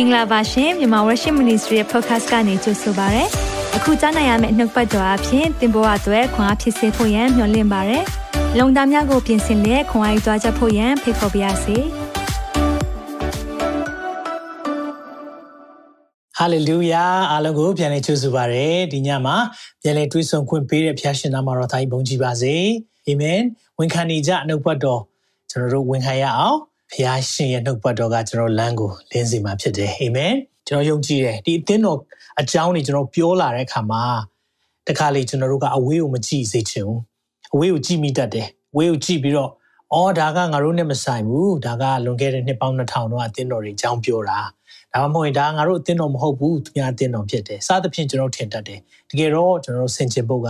င်္ဂလာပါရှင်မြန်မာ Worship Ministry ရဲ့ podcast ကနေကြိုဆိုပါရစေ။အခုကြားနိုင်ရမယ့်နှုတ်ပတ်တော်အဖြစ်သင်ပေါ်အပ်ွယ်ခွန်အားဖြစ်စေဖို့ယံမျှဝင့်ပါရစေ။လုံတာများကိုပြင်ဆင်လက်ခွန်အားယူကြားချက်ဖို့ယံဖိတ်ခေါ်ပါရစေ။ Hallelujah အားလုံးကိုပြန်လည်ကြိုဆိုပါရစေ။ဒီညမှာပြန်လည်တွေးဆုံခွင့်ပေးတဲ့ဖခင်ရှင်နာမတော်သားကြီးဘုန်းကြီးပါစေ။အာမင်။ဝန်ခံနေကြနှုတ်ပတ်တော်ကျွန်တော်တို့ဝန်ခံရအောင်။ ဖခင်ရှင်ရဲ့နှုတ်ပတ်တော်ကကျွန်တော်လမ်းကိုလင်းစေမှာဖြစ်တယ်အာမင်ကျွန်တော်ယုံကြည်တယ်ဒီအသင်းတော်အကြောင်းတွေကျွန်တော်ပြောလာတဲ့အခါမှာတခါလေကျွန်တော်တို့ကအဝေးကိုမကြည့်စေချင်ဘူးအဝေးကိုကြည့်မိတတ်တယ်အဝေးကိုကြည့်ပြီးတော့အော်ဒါကငါတို့နဲ့မဆိုင်ဘူးဒါကလွန်ခဲ့တဲ့နှစ်ပေါင်း2000တော့အသင်းတော်တွေအကြောင်းပြောတာဒါမှမဟုတ်ရင်ဒါငါတို့အသင်းတော်မဟုတ်ဘူးသူများအသင်းတော်ဖြစ်တယ်စသဖြင့်ကျွန်တော်ထင်တတ်တယ်တကယ်တော့ကျွန်တော်ဆင်ခြင်ဖို့က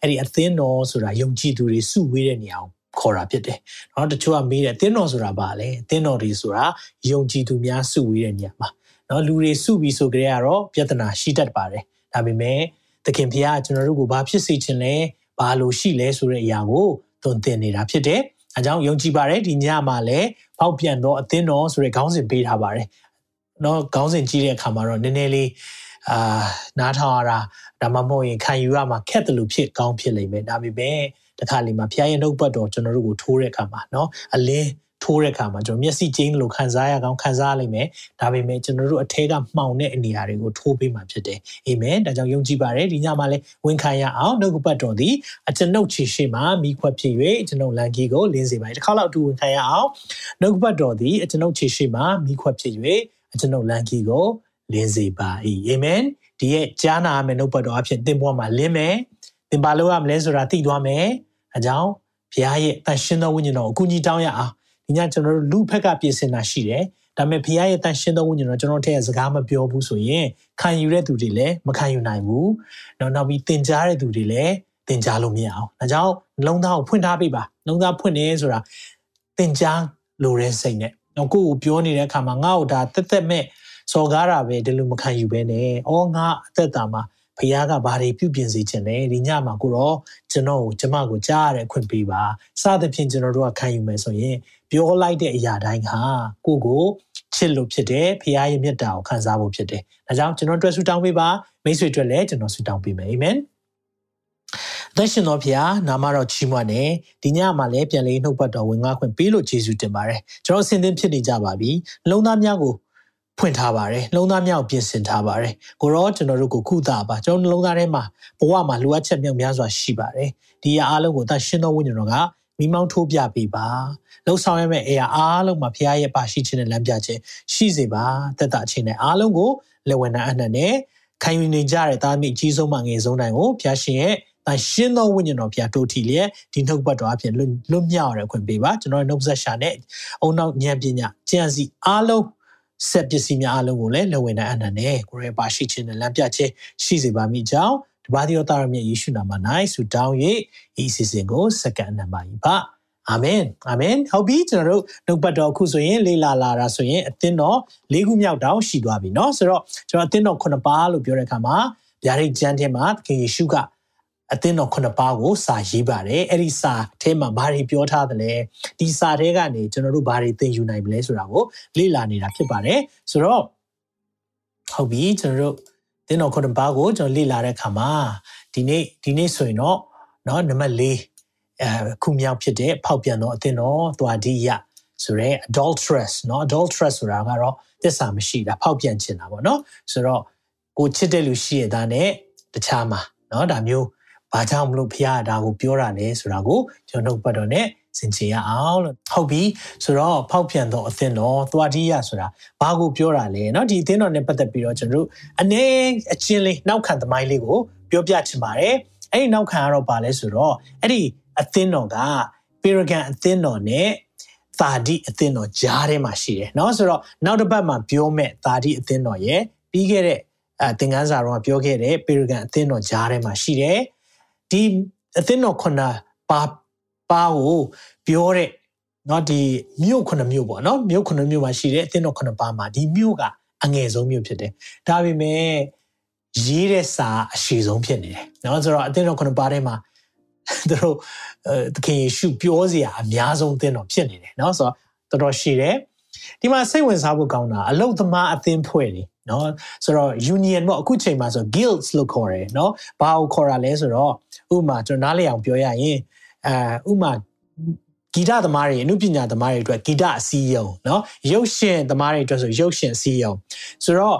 အဲ့ဒီအသင်းတော်ဆိုတာယုံကြည်သူတွေစုဝေးတဲ့နေရာကို ခေါ်တာဖြစ်တယ်။နော်တချို့ကမေးတယ်တင်းတော်ဆိုတာဘာလဲ။တင်းတော်တွေဆိုတာယုံကြည်သူများစုဝေးတဲ့နေရာမှာနော်လူတွေစုပြီးဆိုကြရတော့ပြဿနာရှိတတ်ပါတယ်။ဒါပေမဲ့သခင်ဖခင်ကကျွန်တော်တို့ကိုဘာဖြစ်စေချင်လဲ။ဘာလို့ရှိလဲဆိုတဲ့အရာကိုသွန်သင်နေတာဖြစ်တယ်။အဲကြောင့်ယုံကြည်ပါတယ်ဒီညမှာလည်းပေါက်ပြန်တော့အသင်းတော်ဆိုတဲ့ခေါင်းစဉ်ပေးထားပါတယ်။နော်ခေါင်းစဉ်ကြည့်တဲ့အခါမှာတော့နည်းနည်းလေးအာနားထောင်ရတာဒါမှမဟုတ်ရင်ခံယူရမှာခက်တယ်လို့ဖြစ်ကောင်းဖြစ်လိမ့်မယ်ဒါပေမဲ့ တခါလေမှာဖခင်ရဲ့နှုတ်ပတ်တော်ကျွန်တော်တို့ကိုထိုးတဲ့အခါမှာเนาะအလင်းထိုးတဲ့အခါမှာကျွန်တော်မျက်စိကျင်းလို့ခံစားရကောင်းခံစားလိမ့်မယ်ဒါပေမဲ့ကျွန်တော်တို့အထဲကမှောင်တဲ့အနေအရာတွေကိုထိုးပေးမှဖြစ်တယ်အာမင်ဒါကြောင့်ယုံကြည်ပါတယ်ဒီညမှာလည်းဝန်ခံရအောင်နှုတ်ပတ်တော်သည်အကျွန်ုပ်ခြေရှိမှမိခွက်ဖြစ်၍ကျွန်ုပ်လန်ကြီးကိုလင်းစေပါတယ်တစ်ခါလောက်အတူဝန်ခံရအောင်နှုတ်ပတ်တော်သည်အကျွန်ုပ်ခြေရှိမှမိခွက်ဖြစ်၍အကျွန်ုပ်လန်ကြီးကိုလင်းစေပါ၏အာမင်ဒီရဲ့ကြားနာမယ်နှုတ်ပတ်တော်အဖြစ်သင်ပေါ်မှာလင်းမယ်သင်ပါလို့ရမလဲဆိုတာသိသွားမယ် အကြောင်းဘုရားရဲ့တန်ရှင်းသောဝိညာဉ်တော်ကိုအကူအညီတောင်းရအောင်ဒီညကျွန်တော်တို့လူဖက်ကပြင်ဆင်တာရှိတယ်ဒါပေမဲ့ဘုရားရဲ့တန်ရှင်းသောဝိညာဉ်တော်ကျွန်တော်ထည့်စကားမပြောဘူးဆိုရင်ခံယူတဲ့သူတွေလည်းမခံယူနိုင်ဘူးနောက်နောက်ပြီးသင်ကြားတဲ့သူတွေလည်းသင်ကြားလို့မရအောင်ဒါကြောင့်လုံးသားကိုဖွင့်ထားပေးပါလုံးသားဖွင့်နေဆိုတာသင်ကြားလိုတဲ့စိတ်နဲ့တော့ကိုယ့်ကိုပြောနေတဲ့အခါမှာငါ့ကိုဒါတက်တက်မဲ့စော်ကားတာပဲဒီလိုမခံယူဘဲနဲ့အော်ငါအသက်တာမှာ ဖခင်ကဘာတွေပြုပြင်စေခြင်းလဲဒီညမှာကိုတော့ကျွန်တော်ကိုကျမကိုကြားရတဲ့အခွင့်ပေးပါစသဖြင့်ကျွန်တော်တို့ကခံယူမယ်ဆိုရင်ပြောလိုက်တဲ့အရာတိုင်းဟာကိုကိုချစ်လို့ဖြစ်တယ်ဖခင်ရဲ့မြတ်တာကိုခံစားဖို့ဖြစ်တယ်ဒါကြောင့်ကျွန်တော်တွေ့ဆုတောင်းပေးပါမိတ်ဆွေတွေ့လည်းကျွန်တော်ဆုတောင်းပေးမယ်အာမင်သက်ရှင်တော်ဖျားနာမတော်ချီးမွမ်းနေဒီညမှာလည်းပြန်လေးနှုတ်ပတ်တော်ဝင်ငါခွင့်ပေးလို့ယေရှုတင်ပါတယ်ကျွန်တော်အစဉ်သင်ဖြစ်နေကြပါပြီလုံသားများကို ဖွင့်ထားပါတယ်နှလုံးသားမြောက်ပြင်ဆင်ထားပါတယ်ကိုရောကျွန်တော်တို့ကိုခုတာပါကျွန်တော်နှလုံးသားထဲမှာဘဝမှာလိုအပ်ချက်မြောက်များစွာရှိပါတယ်ဒီအအားလုံးကိုသတ်ရှင်းသောဝိညာဉ်တော်ကမိမောင်းထိုးပြပေးပါလှုပ်ဆောင်ရမယ့်အရာအားလုံးမှာဘုရားရဲ့ပါရှိခြင်းနဲ့လမ်းပြခြင်းရှိစေပါတက်တာခြင်းနဲ့အားလုံးကိုလက်ဝဲနာအနှံ့နဲ့ခံယူနေကြတဲ့သားမိအကြီးဆုံးမှငယ်ဆုံးတိုင်းကိုဘုရားရှင်ရဲ့တန်ရှင်းသောဝိညာဉ်တော်ဘုရားတို့ထီလျက်ဒီနှုတ်ပတ်တော်အဖြစ်လွတ်မြောက်ရတဲ့ခွင့်ပေးပါကျွန်တော်နှုတ်ဆက်ရှာနဲ့အုံနောက်ဉာဏ်ပညာဉာဏ်စီအားလုံး ဆက်ပစ္စည်းများအလုံးကိုလည်းလက်ဝင်နိုင်အနန္နဲ့ကိုရဲပါရှိခြင်းနဲ့လမ်းပြခြင်းရှိစေပါမိကြောင်းတပါးတိတော်သားရမြတ်ယေရှုနာမ၌ဆုတောင်း၍ဤစီစဉ်ကိုစက္ကန့်အနံပါ၏ပါအာမင်အာမင်ဟုတ်ပြီကျွန်တော်တို့နှုတ်ပတ်တော်အခုဆိုရင်လေးလာလာတာဆိုရင်အသင်းတော်၄ခုမြောက်တောင်ရှိသွားပြီเนาะဆိုတော့ကျွန်တော်အသင်းတော်9ပါးလို့ပြောတဲ့အခါမှာဗျာဒိတ်ကျမ်းထဲမှာသခင်ယေရှုက အသင်းတော်ခုနှစ်ပါးကိုစာရေးပါတယ်အဲ့ဒီစာထဲမှာဘာတွေပြောထားသလဲဒီစာထဲကနေကျွန်တော်တို့ဘာတွေသင်ယူနိုင်မလဲဆိုတာကိုလေ့လာနေတာဖြစ်ပါတယ်ဆိုတော့ဟုတ်ပြီကျွန်တော်တို့သင်းတော်ခုနှစ်ပါးကိုကျွန်တော်လေ့လာတဲ့အခါမှာဒီနေ့ဒီနေ့ဆိုရင်တော့เนาะနံပါတ်၄အဲခုမြောက်ဖြစ်တဲ့ဖောက်ပြန်သောအသင်းတော်သွားဒီရဆိုရဲ adulteress เนาะ adulteress ဆိုတာကတော့သစ္စာမရှိတာဖောက်ပြန်ခြင်းတာပေါ့เนาะဆိုတော့ကိုချစ်တဲ့လူရှိရတာနဲ့တခြားမှာเนาะဒါမျိုး ဘာကြောင့်မလို့ဖခင်ကဒါကိုပြောတာလဲဆိုတာကိုကျွန်တော်နှုတ်ပတ်တော်နဲ့စင်ကြယ်ရအောင်လို့ဟုတ်ပြီဆိုတော့ဖောက်ပြန်သောအသင်းတော်သွားတိယဆိုတာဘာကိုပြောတာလဲเนาะဒီအသင်းတော်နဲ့ပတ်သက်ပြီးတော့ကျွန်တော်တို့အနေအချင်းလေးနောက်ခံသမိုင်းလေးကိုပြောပြချင်ပါတယ်အဲ့ဒီနောက်ခံကတော့ဘာလဲဆိုတော့အဲ့ဒီအသင်းတော်ကပေရဂန်အသင်းတော်နဲ့သာဒီအသင်းတော်ကြားထဲမှာရှိတယ်เนาะဆိုတော့နောက်တစ်ပတ်မှာပြောမဲ့သာဒီအသင်းတော်ရဲ့ပြီးခဲ့တဲ့အဲသင်ခန်းစာတော့ပြောခဲ့တဲ့ပေရဂန်အသင်းတော်ကြားထဲမှာရှိတယ် ဒီအသင်းတော်ခုနပါပါကိုပြောတဲ့เนาะဒီမြို့ခုနမြို့ပေါ့เนาะမြို့ခုနမြို့မှာရှိတဲ့အသင်းတော်ခုနပါမှာဒီမြို့ကအငယ်ဆုံးမြို့ဖြစ်တယ်ဒါပေမဲ့ရေးတဲ့စာအရှိဆုံးဖြစ်နေတယ်เนาะဆိုတော့အသင်းတော်ခုနပါထဲမှာသူတို့သခင်ယေရှုပြောစရာအများဆုံးအသင်းတော်ဖြစ်နေတယ်เนาะဆိုတော့တော်တော်ရှိတယ် ဒီမှာစိတ်ဝင်စားဖို့ကောင်းတာအလုတ်သမားအသင်းဖွဲ့နေ နော်ဆိုတော့ union ပေါ့အခုချိန်မှာဆို guilds လို့ခေါ်တယ်နော်ဘာကိုခေါ်တာလဲဆိုတော့ဥမာကျွန်တော်နားလည်အောင်ပြောရရင်အဲဥမာဂီတသမားတွေအမှုပညာသမားတွေအတွက်ဂီတအစည်းရုံနော်ရုပ်ရှင်သမားတွေအတွက်ဆိုရုပ်ရှင်အစည်းရုံဆိုတော့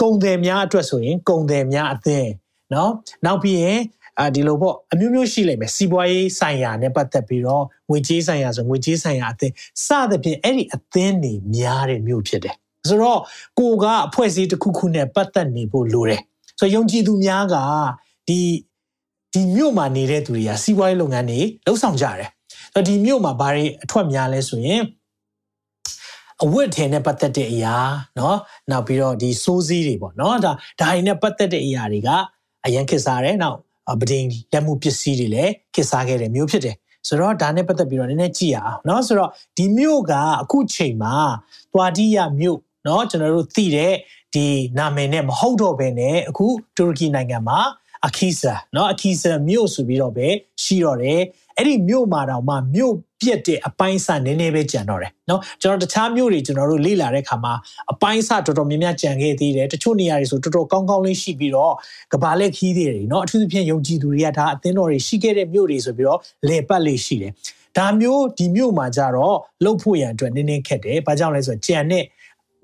ကုံတယ်များအတွက်ဆိုရင်ကုံတယ်များအသင်းနော်နောက်ပြီးရင်အာဒီလိုပေါ့အမျိုးမျိုးရှိလိမ့်မယ်စီးပွားရေးဆိုင်ရာနဲ့ပတ်သက်ပြီးတော့ငွေကြေးဆိုင်ရာဆိုငွေကြေးဆိုင်ရာအသင်းစသဖြင့်အဲ့ဒီအသင်းတွေများတဲ့မြို့ဖြစ်တယ် ဆိုတော့ကိုကအဖွဲ့အစည်းတစ်ခုခုနဲ့ပတ်သက်နေဖို့လိုတယ်ဆိုတော့ယုံကြည်သူများကဒီဒီမြို့မှာနေတဲ့သူတွေကစီးပွားရေးလုပ်ငန်းတွေလှုပ်ဆောင်ကြတယ်ဆိုတော့ဒီမြို့မှာဘာတွေအထွက်များလဲဆိုရင်အဝတ်ထည်နဲ့ပတ်သက်တဲ့အရာเนาะနောက်ပြီးတော့ဒီစိုးစည်းတွေပေါ့เนาะဒါဒါတွေနဲ့ပတ်သက်တဲ့အရာတွေကအရင်ခေတ်စားတယ်နောက်ပဒိန်လက်မှုပစ္စည်းတွေလည်းခေတ်စားခဲ့တဲ့မျိုးဖြစ်တယ်ဆိုတော့ဒါနဲ့ပတ်သက်ပြီးတော့နည်းနည်းကြည့်ရအောင်เนาะဆိုတော့ဒီမြို့ကအခုချိန်မှာသွားတိယမြို့ เนาะကျွန်တော်တို့သိတဲ့ဒီနာမည်နဲ့မဟုတ်တော့ဘဲနဲ့အခုတူရကီနိုင်ငံမှာအခီဆာเนาะအခီဆာမြို့ဆိုပြီးတော့ပဲရှိတော့တယ်အဲ့ဒီမြို့မှာတော့မှမြို့ပြက်တဲ့အပိုင်းစာနည်းနည်းပဲကြံတော့တယ်เนาะကျွန်တော်တခြားမြို့တွေကျွန်တော်တို့လေ့လာတဲ့အခါမှာအပိုင်းစာတော်တော်များများကြံခဲ့သေးတယ်တချို့နေရာတွေဆိုတော်တော်ကောင်းကောင်းလေးရှိပြီးတော့ကဘာလက်ခီးတွေเนาะအထူးသဖြင့်ယုံကြည်သူတွေကဒါအသင်းတော်တွေရှိခဲ့တဲ့မြို့တွေဆိုပြီးတော့လေပတ်လေးရှိတယ်ဒါမျိုးဒီမြို့မှာကြတော့လှုပ်ဖို့ရန်အတွက်နည်းနည်းခက်တယ်။ဘာကြောင့်လဲဆိုတော့ကြံတဲ့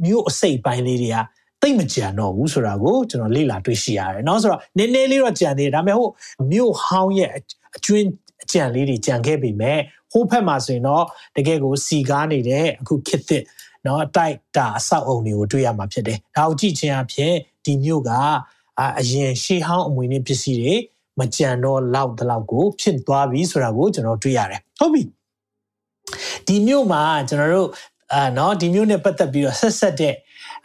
မြို့အစိတ်ပိုင်းလေးတွေကတိတ်မကြံတော့ဘူးဆိုတာကိုကျွန်တော်လေ့လာတွေ့ရှိရတယ်เนาะဆိုတော့နည်းနည်းလေးတော့ကြံသေးတယ်ဒါပေမဲ့ဟိုမြို့ဟောင်းရဲ့အကျွင်းအကြံလေးတွေကြံခဲ့ပြီမဲ့ဟိုဘက်မှာဆိုရင်တော့တကယ်ကိုစီကားနေတဲ့အခုခစ်သစ်เนาะတိုက်တာအဆောက်အုံတွေကိုတွေ့ရမှာဖြစ်တယ်ဒါကိုကြည့်ခြင်းအဖြစ်ဒီမြို့ကအရင်ရှေးဟောင်းအမွေနှင့်ပစ္စည်းတွေမကြံတော့လောက်တလောက်ကိုဖြစ်သွားပြီဆိုတာကိုကျွန်တော်တွေ့ရတယ်ဟုတ်ပြီဒီမြို့မှာကျွန်တော်တို့ အာနော်ဒီမျိုးနဲ့ပတ်သက်ပြီးတော့ဆက်ဆက်တဲ့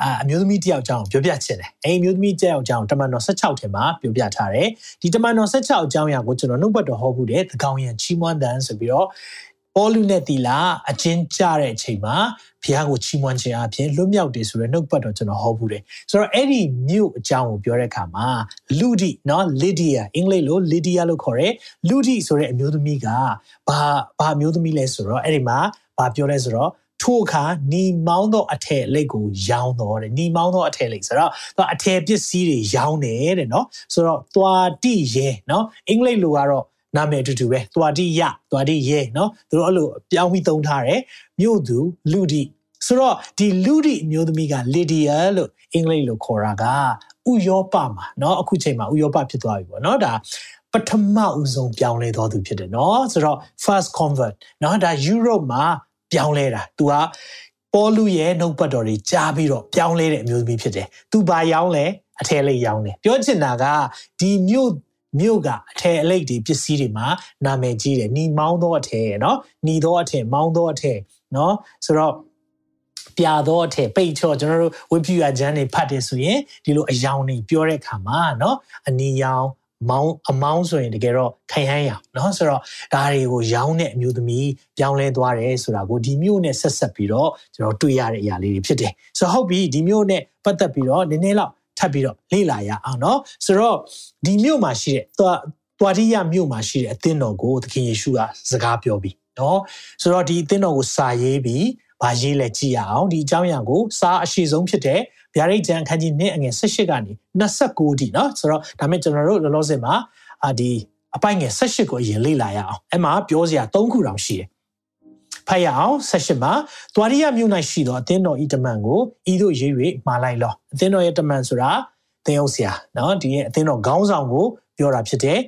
အာအမျိုးသမီးတယောက်ကြောင်းပြောပြချင်တယ်အဲဒီအမျိုးသမီးတယောက်ကြောင်းတမန်တော်16ထဲမှာပြောပြထားတယ်ဒီတမန်တော်16အကြောင်းအရာကိုကျွန်တော်နှုတ်ပတ်တော်ဟောဘူးတယ်သကောင်ရန်ချီးမွမ်းတန်ဆိုပြီးတော့ပေါလုနဲ့တီလာအချင်းကြတဲ့အချိန်မှာဘုရားကိုချီးမွမ်းခြင်းအပြင်လွတ်မြောက်တယ်ဆိုတဲ့နှုတ်ပတ်တော်ကျွန်တော်ဟောဘူးတယ်ဆိုတော့အဲ့ဒီမြို့အကြောင်းကိုပြောတဲ့အခါမှာလူဒီနော်လီဒီယာအင်္ဂလိပ်လိုလီဒီယာလို့ခေါ်တယ်လူဒီဆိုတဲ့အမျိုးသမီးကဘာဘာအမျိုးသမီးလဲဆိုတော့အဲ့ဒီမှာဘာပြောလဲဆိုတော့ ထိုအခါနီမောင်းသောအထည်လိတ်ကိုရောင်းတော့တယ်နီမောင်းသောအထည်လိတ်ဆိုတော့သူအထည်ပစ္စည်းတွေရောင်းတယ်တဲ့နော်ဆိုတော့သွားတိရဲနော်အင်္ဂလိပ်လိုကတော့နာမည်အတူတူပဲသွားတိယသွားတိရဲနော်သူတို့အဲ့လိုပြောင်းပြီးသုံးထားတယ်မြို့သူလူဒီဆိုတော့ဒီလူဒီအမျိုးသမီးကလီဒီယာလို့အင်္ဂလိပ်လိုခေါ်တာကဥရောပမှာเนาะအခုချိန်မှာဥရောပဖြစ်သွားပြီပေါ့เนาะဒါပထမဦးဆုံးပြောင်းလဲတော်သူဖြစ်တယ်เนาะဆိုတော့ first convert เนาะဒါ Europe မှာ ပြောင်းလဲတာ။ तू ကပေါလုရဲ့နှုတ်ပတ်တော်တွေကြားပြီးတော့ပြောင်းလဲတဲ့အမျိုးသမီးဖြစ်တယ်။ तू ဘာရောင်းလဲအထည်လေးရောင်းတယ်။ပြောချင်တာကဒီမြို့မြို့ကအထည်အလိတ်တွေပစ္စည်းတွေမှာနာမည်ကြီးတယ်။နီမောင်းသောအထည်เนาะ။နီသောအထည်မောင်းသောအထည်เนาะဆိုတော့ပြာတော့အထည်ပိတ်ချော့ကျွန်တော်တို့ဝိပယကျမ်းတွေဖတ်တယ်ဆိုရင်ဒီလိုအယောင်တွေပြောတဲ့အခါမှာเนาะအနီရောင် မောင်းအမောင်းဆိုရင်တကယ်တော့ခိုင်ဟန်းရเนาะဆိုတော့ဒါတွေကိုရောင်းတဲ့အမျိုးသမီးပြောင်းလဲသွားတယ်ဆိုတာကိုဒီမျိုးနဲ့ဆက်ဆက်ပြီးတော့ကျွန်တော်တွေ့ရတဲ့အရာလေးတွေဖြစ်တယ်ဆိုတော့ဟုတ်ပြီဒီမျိုးနဲ့ပတ်သက်ပြီးတော့နည်းနည်းလောက်ထပ်ပြီးတော့လေ့လာရအောင်เนาะဆိုတော့ဒီမျိုးမှာရှိတဲ့သွားသွားတိယမြို့မှာရှိတဲ့အသင်းတော်ကိုသခင်ယေရှုကစကားပြောပြီးเนาะဆိုတော့ဒီအသင်းတော်ကိုစာရေးပြီး ဗာရေးလဲကြည့်ရအောင်ဒီအကြောင်းအရာကိုစာအရှိဆုံးဖြစ်တဲ့ဗျာဒိတ်ကျမ်းအခန်းကြီး1အငယ်18ကနေ29တိเนาะဆိုတော့ဒါမဲ့ကျွန်တော်တို့လောလောဆယ်မှာအာဒီအပိုင်ငယ်18ကိုအရင်လေ့လာရအောင်အဲ့မှာပြောစရာ3ခုတောင်ရှိတယ်ဖတ်ရအောင်18မှာတွာရိယမြို့၌ရှိသောအသင်းတော်ဤတမန်ကိုဤသို့ရေး၍မှာလိုက်လောအသင်းတော်ရဲ့တမန်ဆိုတာသင်ဟုတ်ဆရာเนาะဒီရဲ့အသင်းတော်ခေါင်းဆောင်ကိုပြောတာဖြစ်တယ်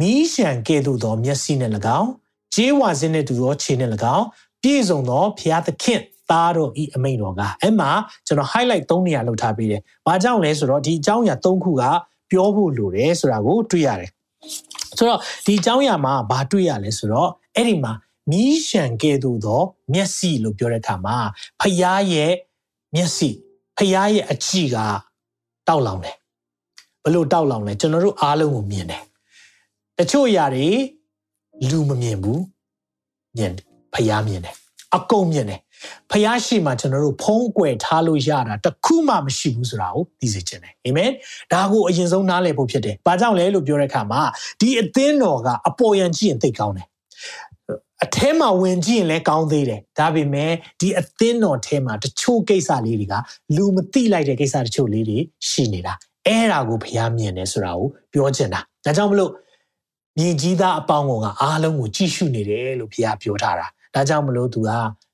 မီးရှံကဲ့သို့သောမျက်စိနဲ့၎င်းကျေးဝါစင်းနဲ့တူသောခြေနဲ့၎င်း ပြည့်စုံသောဘုရားသခင်သားတော်ဤအမိန်တော်ကအဲ့မှာကျွန်တော် highlight 3နေရာလောက်ထားပေးတယ်။ဘာကြောင့်လဲဆိုတော့ဒီအကြောင်းအရာ3ခုကပြောဖို့လိုတယ်ဆိုတာကိုတွေ့ရတယ်။ဆိုတော့ဒီအကြောင်းအရာမှာဘာတွေ့ရလဲဆိုတော့အဲ့ဒီမှာမီးရှံကဲ့သို့သောမျက်စိလို့ပြောတဲ့အခါမှာဖယားရဲ့မျက်စိဖယားရဲ့အကြည့်ကတောက်လောင်တယ်။ဘလို့တောက်လောင်လဲကျွန်တော်တို့အားလုံးကိုမြင်တယ်။တချို့အရာတွေလူမမြင်ဘူးမြင်ဖယား မြင်တယ်။အကုန်မြင်တယ်ဖျားရှိမှကျွန်တော်တို့ဖုံးကွယ်ထားလို့ရတာတခုမှမရှိဘူးဆိုတာကိုသိစေချင်တယ်အာမင်ဒါကိုအရင်ဆုံးနားလည်ဖို့ဖြစ်တယ်ဘာကြောင့်လဲလို့ပြောတဲ့အခါမှာဒီအသင်းတော်ကအပေါ်ယံကြည့်ရင်သိကောင်းတယ်အထဲမှာဝင်ကြည့်ရင်လည်းကောင်းသေးတယ်ဒါပေမဲ့ဒီအသင်းတော်ထဲမှာတချို့ကိစ္စလေးတွေကလူမသိလိုက်တဲ့ကိစ္စတချို့လေးတွေရှိနေတာအဲ့ဒါကိုဖျားမြင်တယ်ဆိုတာကိုပြောချင်တာဒါကြောင့်မလို့မြင်ကြီးသားအပေါင်းကအားလုံးကိုကြည့်ရှုနေတယ်လို့ဖျားပြောထားတာ ဒါကြောင့်မလို့သူက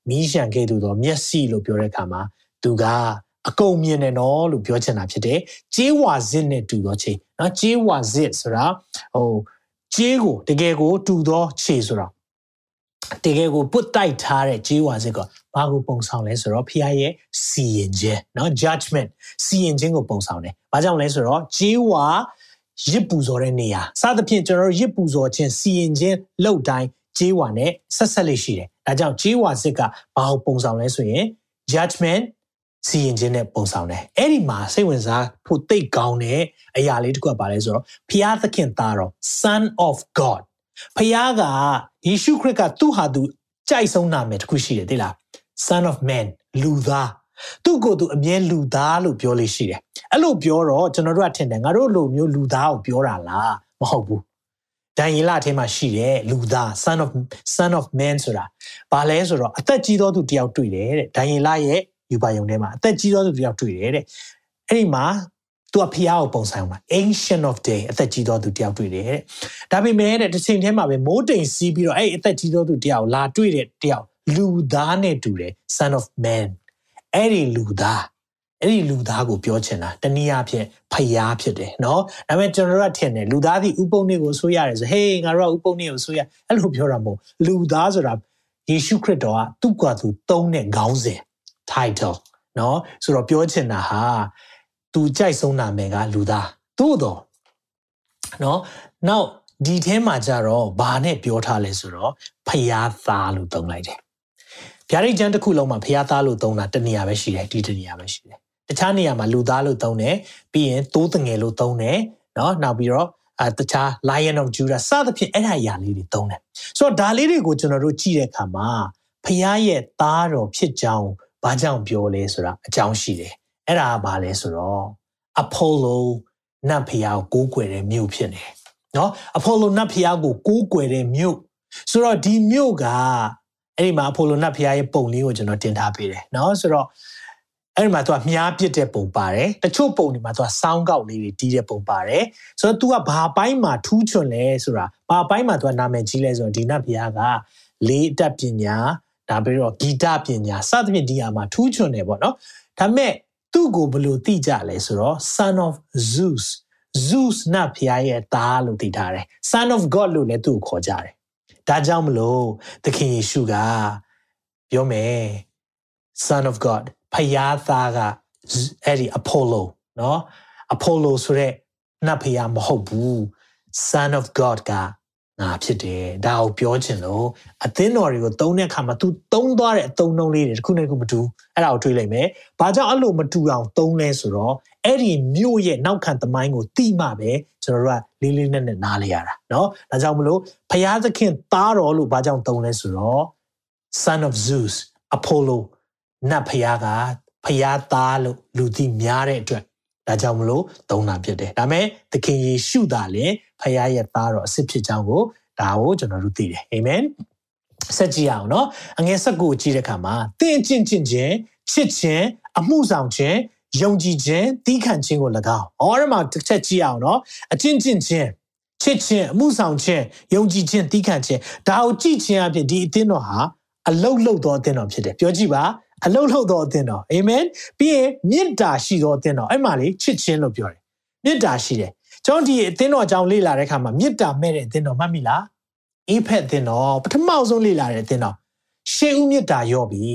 မီးရှံခဲ့သူတော့မျက်စိလို့ပြောတဲ့အခါမှာသူကအကုန်မြင်တယ်နော်လို့ပြောချင်တာဖြစ်တယ်။ကြေးဝါစစ်နဲ့တူသောခြေနော်ကြေးဝါစစ်ဆိုတာဟိုကြေးကိုတကယ်ကိုတူသောခြေဆိုတာတကယ်ကိုပုတ်တိုက်ထားတဲ့ကြေးဝါစစ်ကဘာကိုပုံဆောင်လဲဆိုတော့ဖခင်ရဲ့စီရင်ခြင်းနော် judgment စီရင်ခြင်းကိုပုံဆောင်တယ်။ဘာကြောင့်လဲဆိုတော့ကြေးဝါရစ်ပူဇော်တဲ့နေရာစသဖြင့်ကျွန်တော်တို့ရစ်ပူဇော်ခြင်းစီရင်ခြင်းလောက်တိုင်း ကြေးဝါနဲ့ဆက်ဆက်လေးရှိတယ်။ဒါကြောင့်ကြေးဝါစစ်ကဘာကိုပုံဆောင်လဲဆိုရင် judgment စီရင်ခြင်းနဲ့ပုံဆောင်တယ်။အဲ့ဒီမှာစိတ်ဝင်စားဖို့တိတ်ကောင်းတဲ့အရာလေးတစ်ခုကပါလဲဆိုတော့ဖျားသခင်သားတော် Son of God ဖျားကယေရှုခရစ်ကသူ့ဟာသူကြိုက်ဆုံးနာမည်တစ်ခုရှိတယ်သိလား Son of Man လူသားသူ့ကိုယ်သူအမြဲလူသားလို့ပြောလို့ရှိတယ်။အဲ့လိုပြောတော့ကျွန်တော်တို့ကထင်တယ်ငါတို့လိုမျိုးလူသားကိုပြောတာလားမဟုတ်ဘူး။ ဒန်ယေလအထဲမှာရှိတယ်လူသား son of son of man ဆိုတာဘာလဲဆိုတော့အသက်ကြီးသောသူတယောက်တွေ့တယ်တဲ့ဒန်ယေလရဲ့ယူပါယုံထဲမှာအသက်ကြီးသောသူတယောက်တွေ့တယ်တဲ့အဲ့ဒီမှာသူကဖျားကိုပုံဆိုင်မှာ ancient of day အသက်ကြီးသောသူတယောက်တွေ့တယ်တဲ့ဒါပေမဲ့တဲ့တစ်ချိန်တည်းမှာပဲမိုးတိမ်စီးပြီးတော့အဲ့အသက်ကြီးသောသူတယောက်လာတွေ့တဲ့တယောက်လူသားနဲ့တူတယ် son of man အဲ့ဒီလူသား အဲ့ဒီလူသားကိုပြောချင်တာတနည်းအားဖြင့်ဖျားဖြစ်တယ်နော်ဒါပေမဲ့ကျွန်တော်ကထင်တယ်လူသားဒီဥပုံတွေကိုဆိုရတယ်ဆိုဟေးငါတို့ကဥပုံတွေကိုဆိုရအဲ့လိုပြောတာမဟုတ်လူသားဆိုတာယေရှုခရစ်တော်ကသူ့ကွာသူသုံးတဲ့ခေါင်းစဉ် title နော်ဆိုတော့ပြောချင်တာဟာသူကြိုက်ဆုံးနာမည်ကလူသားသို့တော့နော်နောက်ဒီထဲမှာကြတော့ဘာနဲ့ပြောထားလဲဆိုတော့ဖျားသားလို့သုံးလိုက်တယ်ဗျာဒိတ်ကျမ်းတစ်ခုလုံးမှာဖျားသားလို့သုံးတာတနည်းပဲရှိတယ်ဒီတနည်းပဲရှိတယ် တခြားနေရာမှာလူသားလို့သုံးတယ်ပြီးရင်သိုးတငယ်လို့သုံးတယ်เนาะနောက်ပြီးတော့အဲတခြား Lion of Judah စသဖြင့်အဲ့ဒါအရာလေးတွေသုံးတယ်ဆိုတော့ဒါလေးတွေကိုကျွန်တော်တို့ကြည့်တဲ့အခါမှာဖျားရဲ့သားတော်ဖြစ်ကြောင်းဘာကြောင့်ပြောလဲဆိုတာအကြောင်းရှိတယ်အဲ့ဒါကဘာလဲဆိုတော့ Apollo နတ်ဖျားကိုကိုးကွယ်တဲ့မြို့ဖြစ်နေနော် Apollo နတ်ဖျားကိုကိုးကွယ်တဲ့မြို့ဆိုတော့ဒီမြို့ကအဲ့ဒီမှာ Apollo နတ်ဖျားရဲ့ပုံလေးကိုကျွန်တော်တင်ထားပေးတယ်နော်ဆိုတော့ အဲ့ဒီမှာသူကမြားပစ်တဲ့ပုံပါတယ်တချို့ပုံတွေမှာသူကစောင်းကောက်လေးတွေတီးတဲ့ပုံပါတယ်ဆိုတော့ तू ကဘာပိုင်းမှာထူးချွန်လဲဆိုတာဘာပိုင်းမှာ तू ကနာမည်ကြီးလဲဆိုတော့ဒီနတ်ဘုရားကလေးအတတ်ပညာဒါပြီးတော့ဂီတပညာစသဖြင့်ဒီဟာမှာထူးချွန်တယ်ပေါ့နော်ဒါပေမဲ့သူ့ကိုဘယ်လိုသိကြလဲဆိုတော့ son of zeus zeus နတ်ဖျားရဲ့သားလို့သိထားတယ် son of god လို့လည်းသူ့ကိုခေါ်ကြတယ်ဒါကြောင့်မလို့သခင်ယေရှုကပြောမယ် son of god ဖျားသားကအဲ့ဒီ apollo เนาะ apollo ဆိုတဲ့နတ်ဖျားမဟုတ်ဘူး son of god ကငါဖြစ်တယ်ဒါကိုပြောချင်လို့အသင်းတော်တွေကိုသုံးတဲ့အခါမှာ तू သုံးသွားတဲ့အသုံးနှုန်းလေးတွေတစ်ခုနဲ့တစ်ခုမတူအဲ့ဒါကိုတွေးလိုက်မယ်။ဘာကြောင့်အဲ့လိုမတူအောင်သုံးလဲဆိုတော့အဲ့ဒီမြို့ရဲ့နောက်ခံသမိုင်းကိုသိမှပဲကျွန်တော်တို့ကလေးလေးနက်နက်နားလေရတာเนาะဒါကြောင့်မလို့ဖျားသခင်သားတော်လို့ဘာကြောင့်သုံးလဲဆိုတော့ son of Zeus Apollo နတ်ဖျားကဖျားသားလို့လူသိများတဲ့အတွက်ဒါကြောင့်မလို့သုံးတာဖြစ်တယ်ဒါပေမဲ့သခင်ယေရှုသာလည်းဖခင်ရဲ့သားတော်အစ်စ်ဖြစ်ကြောင်းကိုဒါကိုကျွန်တော်တို့သိတယ်အာမင်ဆက်ကြည့်အောင်နော်အငယ်ဆက်ကိုကြည့်တဲ့အခါမှာတင်းကျင့်ကျင့်ခြင်းချစ်ခြင်းအမှုဆောင်ခြင်းယုံကြည်ခြင်းတီးခံခြင်းကို၎င်းအော်ရမှာတစ်ချက်ကြည့်အောင်နော်အကျင့်ကျင့်ခြင်းချစ်ခြင်းအမှုဆောင်ခြင်းယုံကြည်ခြင်းတီးခံခြင်းဒါကိုကြည့်ခြင်းအပြင်ဒီအသင်းတော်ဟာအလုတ်လုတ်သောအသင်းတော်ဖြစ်တယ်ပြောကြည့်ပါ အလုံးလုံးသောအသင်းတော်အာမင်ပြီးရင်မေတ္တာရှိသောအသင်းတော်အဲ့မှာလေချစ်ခြင်းလို့ပြောတယ်မေတ္တာရှိတယ်ကျွန်တော်ဒီအသင်းတော်အကြောင်းလေ့လာတဲ့အခါမှာမေတ္တာမဲ့တဲ့အသင်းတော်မှတ်မိလားအေးဖက်အသင်းတော်ပထမဆုံးလေ့လာတဲ့အသင်းတော်ရှေးဦးမေတ္တာရော့ပြီ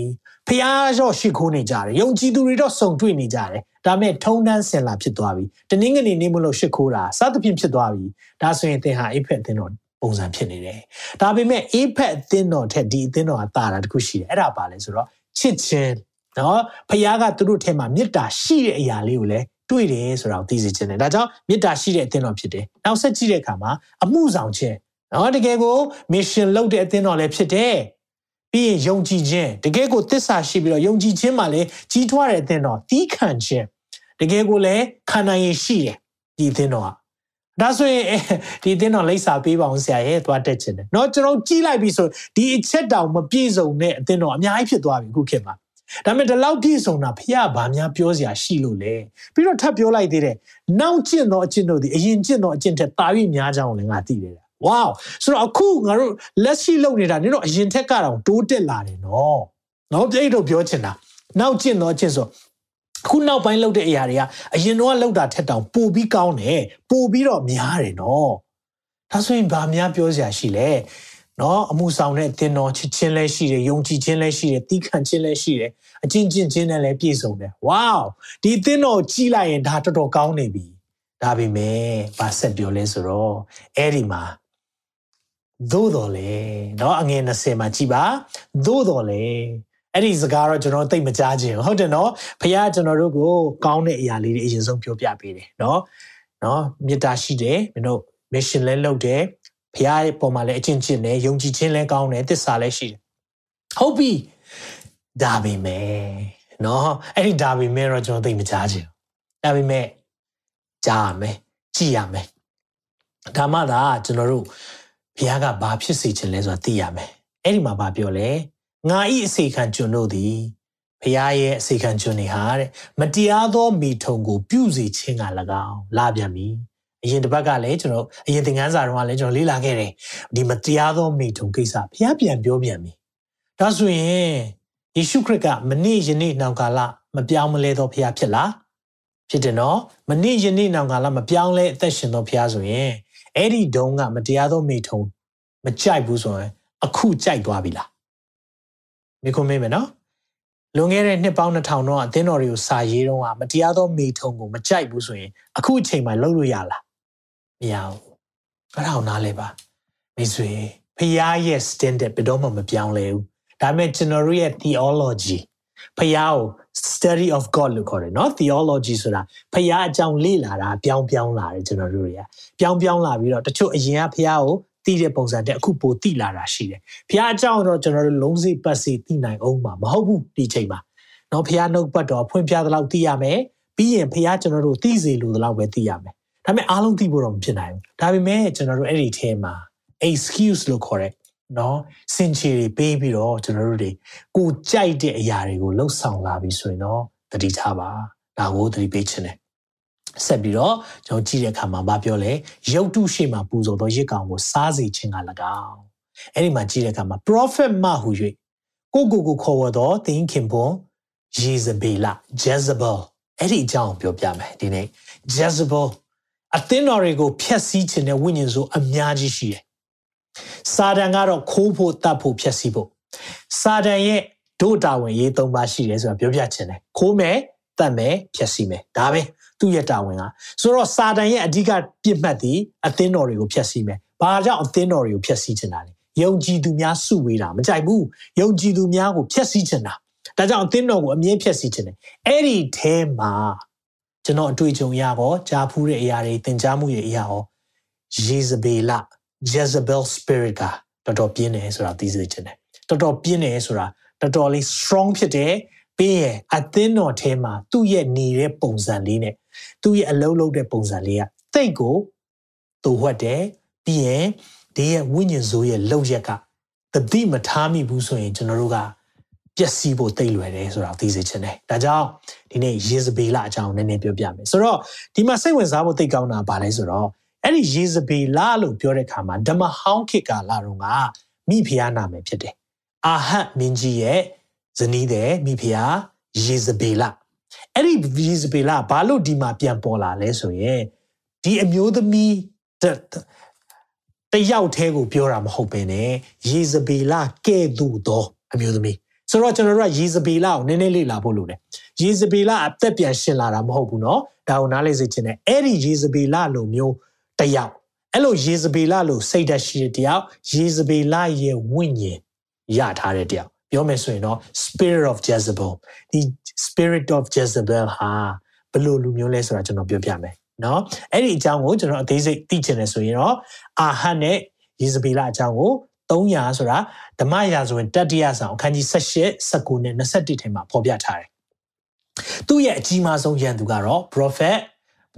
ဖះရော့ရှိခိုးနေကြတယ်ယုံကြည်သူတွေတော့စုံတွေ့နေကြတယ်ဒါမဲ့ထုံတန်းစင်လာဖြစ်သွားပြီတနင်္ဂနွေနေ့မလို့ရှိခိုးတာစသဖြင့်ဖြစ်သွားပြီဒါဆိုရင်သင်ဟာအေးဖက်အသင်းတော်ပုံစံဖြစ်နေတယ်ဒါပေမဲ့အေးဖက်အသင်းတော်ထက်ဒီအသင်းတော်ကတာတာတခုရှိတယ်အဲ့ဒါပါလဲဆိုတော့ ချစ်ခြင်းနော်ဖခင်ကသူတို့ထဲမှာမေတ္တာရှိတဲ့အရာလေးကိုလည်းတွေ့တယ်ဆိုတာကိုသိစေခြင်းတယ်ဒါကြောင့်မေတ္တာရှိတဲ့အသင်းတော်ဖြစ်တယ်နောက်ဆက်ကြည့်တဲ့အခါမှာအမှုဆောင်ခြင်းနော်တကယ်ကို mission လုပ်တဲ့အသင်းတော်လည်းဖြစ်တယ်ပြီးရင်ယုံကြည်ခြင်းတကယ်ကိုသစ္စာရှိပြီးတော့ယုံကြည်ခြင်းမှာလည်းကြီးထွားတဲ့အသင်းတော်တီးခံခြင်းတကယ်ကိုလည်းခန္ဓာရည်ရှိတယ်ဒီအသင်းတော်က ဒါဆိုရင်ဒီအတင်းတော်လိပ်စာပေးပါအောင်ဆရာရဲ့သွားတက်ချင်တယ်เนาะကျွန်တော်ကြည့်လိုက်ပြီဆိုဒီအချက်တောင်မပြည့်စုံတဲ့အတင်းတော်အများကြီးဖြစ်သွားပြီခုခေတ်မှာဒါပေမဲ့ဒီလောက်ပြည့်စုံတာဖះဘာများပြောစရာရှိလို့လဲပြီးတော့ထပ်ပြောလိုက်သေးတယ်နောက်ကျင့်တော့အကျင့်တို့ဒီအရင်ကျင့်တော့အကျင့်ထက်တာ၍များကြောင်းလည်းငါသိတယ်ဝေါဆိုတော့အခုငါတို့လက်ရှိလုပ်နေတာနင်တို့အရင်ထက်ကတော့တိုးတက်လာတယ်နော်နော်ပြိတ်တော့ပြောချင်တာနောက်ကျင့်တော့ကျင့်ဆိုအ ခုနောက်ပိုင်းလုပ်တဲ့အရာတွေကအရင်တော့လုပ်တာထက်တောင်ပိုပြီးကောင်းတယ်ပိုပြီးတော့များတယ်နော်ဒါဆိုရင်ဘာများပြောစရာရှိလဲနော်အမှုဆောင်တဲ့အသင်တော်ချစ်ချင်းလည်းရှိတယ်ယုံကြည်ခြင်းလည်းရှိတယ်တီးခံခြင်းလည်းရှိတယ်အချင်းချင်းချင်းနဲ့လည်းပြည့်စုံတယ်ဝေါဒီအသင်တော်ကြီးလိုက်ရင်ဒါတော်တော်ကောင်းနေပြီဒါပေမဲ့ဘာဆက်ပြောလဲဆိုတော့အဲ့ဒီမှာသို့တော်လေเนาะအငယ်20မှာကြည်ပါသို့တော်လေ အဲ့ဒီစကားတော့ကျွန်တော်သိမကြားခြင်းဟုတ်တယ်နော်ဖခင်ကျွန်တော်တို့ကိုကောင်းတဲ့အရာလေးတွေအရင်ဆုံးပြောပြပေးတယ်နော်နော်မေတ္တာရှိတယ်မင်းတို့ mission လဲလုပ်တယ်ဖခင်ရဲ့ပုံမှာလဲအချင်းချင်းနဲ့ယုံကြည်ခြင်းလဲကောင်းတယ်သစ္စာလဲရှိတယ်ဟုတ်ပြီဒါပေမဲ့နော်အဲ့ဒီဒါပေမဲ့တော့ကျွန်တော်သိမကြားခြင်းဒါပေမဲ့ကြားရမယ်ကြည်ရမယ်ဒါမှသာကျွန်တော်တို့ဘုရားကဘာဖြစ်စေခြင်းလဲဆိုတာသိရမယ်အဲ့ဒီမှာဘာပြောလဲ ငါဤအစေခံကျွန်တို့သည်ဘုရားရဲ့အစေခံကျွန်တွေဟာတဲ့မတရားသောမိထုံကို ပြုစေခြင်းက၎င်းလာပြန်ပြီအရင်တစ်ပတ်ကလည်းကျွန်တော်အရင်သင်ခန်းစာတုန်းကလည်းကျွန်တော်လေ့လာခဲ့တယ်ဒီမတရားသောမိထုံကိစ္စဘုရားပြန်ပြောပြန်ပြီဒါဆိုရင်ယေရှုခရစ်ကမနေ့ယနေ့နောင်ကာလမပြောင်းမလဲသောဘုရားဖြစ်လားဖြစ်တယ်နော်မနေ့ယနေ့နောင်ကာလမပြောင်းလဲအသက်ရှင်သောဘုရားဆိုရင်အဲ့ဒီဒုံကမတရားသောမိထုံမကြိုက်ဘူးဆိုရင်အခုကြိုက်သွားပြီလား မိခွန်းမေးမယ်နော်လွန်ခဲ့တဲ့နှစ်ပေါင်း2000တော့အသင်းတော်တွေကိုစာရေးတော့မတရားသောမိထုံကိုမကြိုက်ဘူးဆိုရင်အခုအချိန်မှလှုပ်လို့ရလားမရဘူးအဲ့ဒါအောင်နားလဲပါမိတ်ဆွေဖျားရဲ့ standard ဘယ်တော့မှမပြောင်းလဲဘူးဒါပေမဲ့ကျွန်တော်တို့ရဲ့ theology ဖျားကို study of god လို့ခေါ်တယ်နော် theology ဆိုတာဖျားအကြောင်းလေ့လာတာပြောင်းပြောင်းလာတယ်ကျွန်တော်တို့တွေကပြောင်းပြောင်းလာပြီးတော့တချို့အရင်ကဖျားကို သိတဲ့ပုံစံတဲ့အခုပိုသိလာတာရှိတယ်။ဘုရားအကြောင်းတော့ကျွန်တော်တို့လုံးစိပတ်စီသိနိုင်အောင်မှာမဟုတ်ဘူးဒီချိန်မှာ။နော်ဘုရားနှုတ်ပတ်တော်ဖွင့်ပြသလောက်သိရမယ်။ပြီးရင်ဘုရားကျွန်တော်တို့သိစေလိုသလောက်ပဲသိရမယ်။ဒါပေမဲ့အားလုံးသိဖို့တော့မဖြစ်နိုင်ဘူး။ဒါပေမဲ့ကျွန်တော်တို့အဲ့ဒီထဲမှာ excuse လို့ခေါ်တဲ့နော်စင်ချီတွေပေးပြီးတော့ကျွန်တော်တို့တွေကိုကြိုက်တဲ့အရာတွေကိုလှုပ်ဆောင်လာပြီဆိုရင်တော့တတိထားပါဒါကိုသတိပေးခြင်းတယ် ဆက်ပြီးတော့ကျွန်တော်ကြည့်တဲ့အခါမှာမပြောလဲရုပ်တုရှိမှပူဇော်သောရစ်ကောင်ကိုစားစေခြင်းက၎င်းအဲ့ဒီမှာကြည့်တဲ့အခါမှာ prophet မဟု၍ကိုကိုကိုခေါ်ဝတော်သင်ခင်ပွန် Jezebel Jezebel အဲ့ဒီအကြောင်းပြောပြမယ်ဒီနေ့ Jezebel အသင်းတော်တွေကိုဖျက်ဆီးခြင်းနဲ့ဝိညာဉ်ဆိုအများကြီးရှိတယ်စာတန်ကတော့ခိုးဖို့တတ်ဖို့ဖျက်ဆီးဖို့စာတန်ရဲ့ဒုတာဝန်ရေးသုံးပါရှိတယ်ဆိုတာပြောပြချင်တယ်ခိုးမယ်တတ်မယ်ဖျက်ဆီးမယ်ဒါပဲ သူ့ရဲ့တာဝန်ကဆိုတော့စာတန်ရဲ့အဓိကပြစ်မှတ်သည်အသင်းတော်တွေကိုဖျက်ဆီးမယ်ဘာကြောင့်အသင်းတော်တွေကိုဖျက်ဆီးချင်တာလဲယုံကြည်သူများစုဝေးတာမကြိုက်ဘူးယုံကြည်သူများကိုဖျက်ဆီးချင်တာဒါကြောင့်အသင်းတော်ကိုအမြဲဖျက်ဆီးချင်တယ်အဲ့ဒီထဲမှာကျွန်တော်အတွေ့အကြုံရတော့ကြားဖူးတဲ့အရာတွေသင်ကြားမှုရဲ့အရာရောယေဇဗေလ Jezebel spirit ကတော်တော်ပြင်းတယ်ဆိုတာသိစေချင်တယ်တော်တော်ပြင်းတယ်ဆိုတာတော်တော်လေး strong ဖြစ်တယ်ပြီးရင်အသင်းတော်ထဲမှာသူ့ရဲ့နေတဲ့ပုံစံလေးနဲ့ သူ့ရဲ့အလုံးလုံးတဲ့ပုံစံလေးကသိတ်ကိုတူဝတ်တယ်ပြီးရင်ဒီရဲ့ဝိညာဉ်ဆိုးရဲ့လောက်ရက်ကတတိမထားမိဘူးဆိုရင်ကျွန်တော်တို့ကပျက်စီးဖို့တိတ်လွယ်တယ်ဆိုတာသိစေချင်တယ်ဒါကြောင့်ဒီနေ့ယေဇဗေလအကြောင်းနည်းနည်းပြောပြမယ်ဆိုတော့ဒီမှာစိတ်ဝင်စားဖို့တိတ်ကောင်းတာဘာလဲဆိုတော့အဲ့ဒီယေဇဗေလလို့ပြောတဲ့အခါမှာဓမ္မဟောင်းခေတ်ကာလတုန်းကမိဖုရားနာမည်ဖြစ်တယ်အာဟတ်မင်းကြီးရဲ့ဇနီးတဲ့မိဖုရားယေဇဗေလ အဲ့ဒီယေဇဗေလဘာလို့ဒီမှာပြန်ပေါ်လာလဲဆိုရင်ဒီအမျိုးသမီးတယောက်တည်းကိုပြောတာမဟုတ်ဘဲနဲ့ယေဇဗေလကဲ့သို့သောအမျိုးသမီးဆိုတော့ကျွန်တော်တို့ကယေဇဗေလကိုနည်းနည်းလေးလာဖို့လိုတယ်ယေဇဗေလအသက်ပြန်ရှင်လာတာမဟုတ်ဘူးเนาะဒါကိုနားလေစေချင်တယ်အဲ့ဒီယေဇဗေလလိုမျိုးတယောက်အဲ့လိုယေဇဗေလလိုစိတ်ဓာတ်ရှိတဲ့တယောက်ယေဇဗေလရဲ့ဝိညာဉ်ရထားတဲ့တယောက် ပြောမယ်ဆိုရင်တော့ spirit of Jezebel ဒီ spirit of Jezebel ဟာဘယ်လိုလူမျိုးလဲဆိုတာကျွန်တော်ပြောပြမယ်နော်အဲ့ဒီအကြောင်းကိုကျွန်တော်အသေးစိတ်သိချင်တယ်ဆိုရင်တော့အာဟတ်နဲ့ယေဇဗေလအကြောင်းကို300ဆိုတာဓမ္မရာဇဝင်တတိယဆောင်အခန်းကြီး18 19နဲ့21ထဲမှာဖော်ပြထားတယ်သူ့ရဲ့အကြီးမားဆုံးရန်သူကတော့ prophet ဘယ်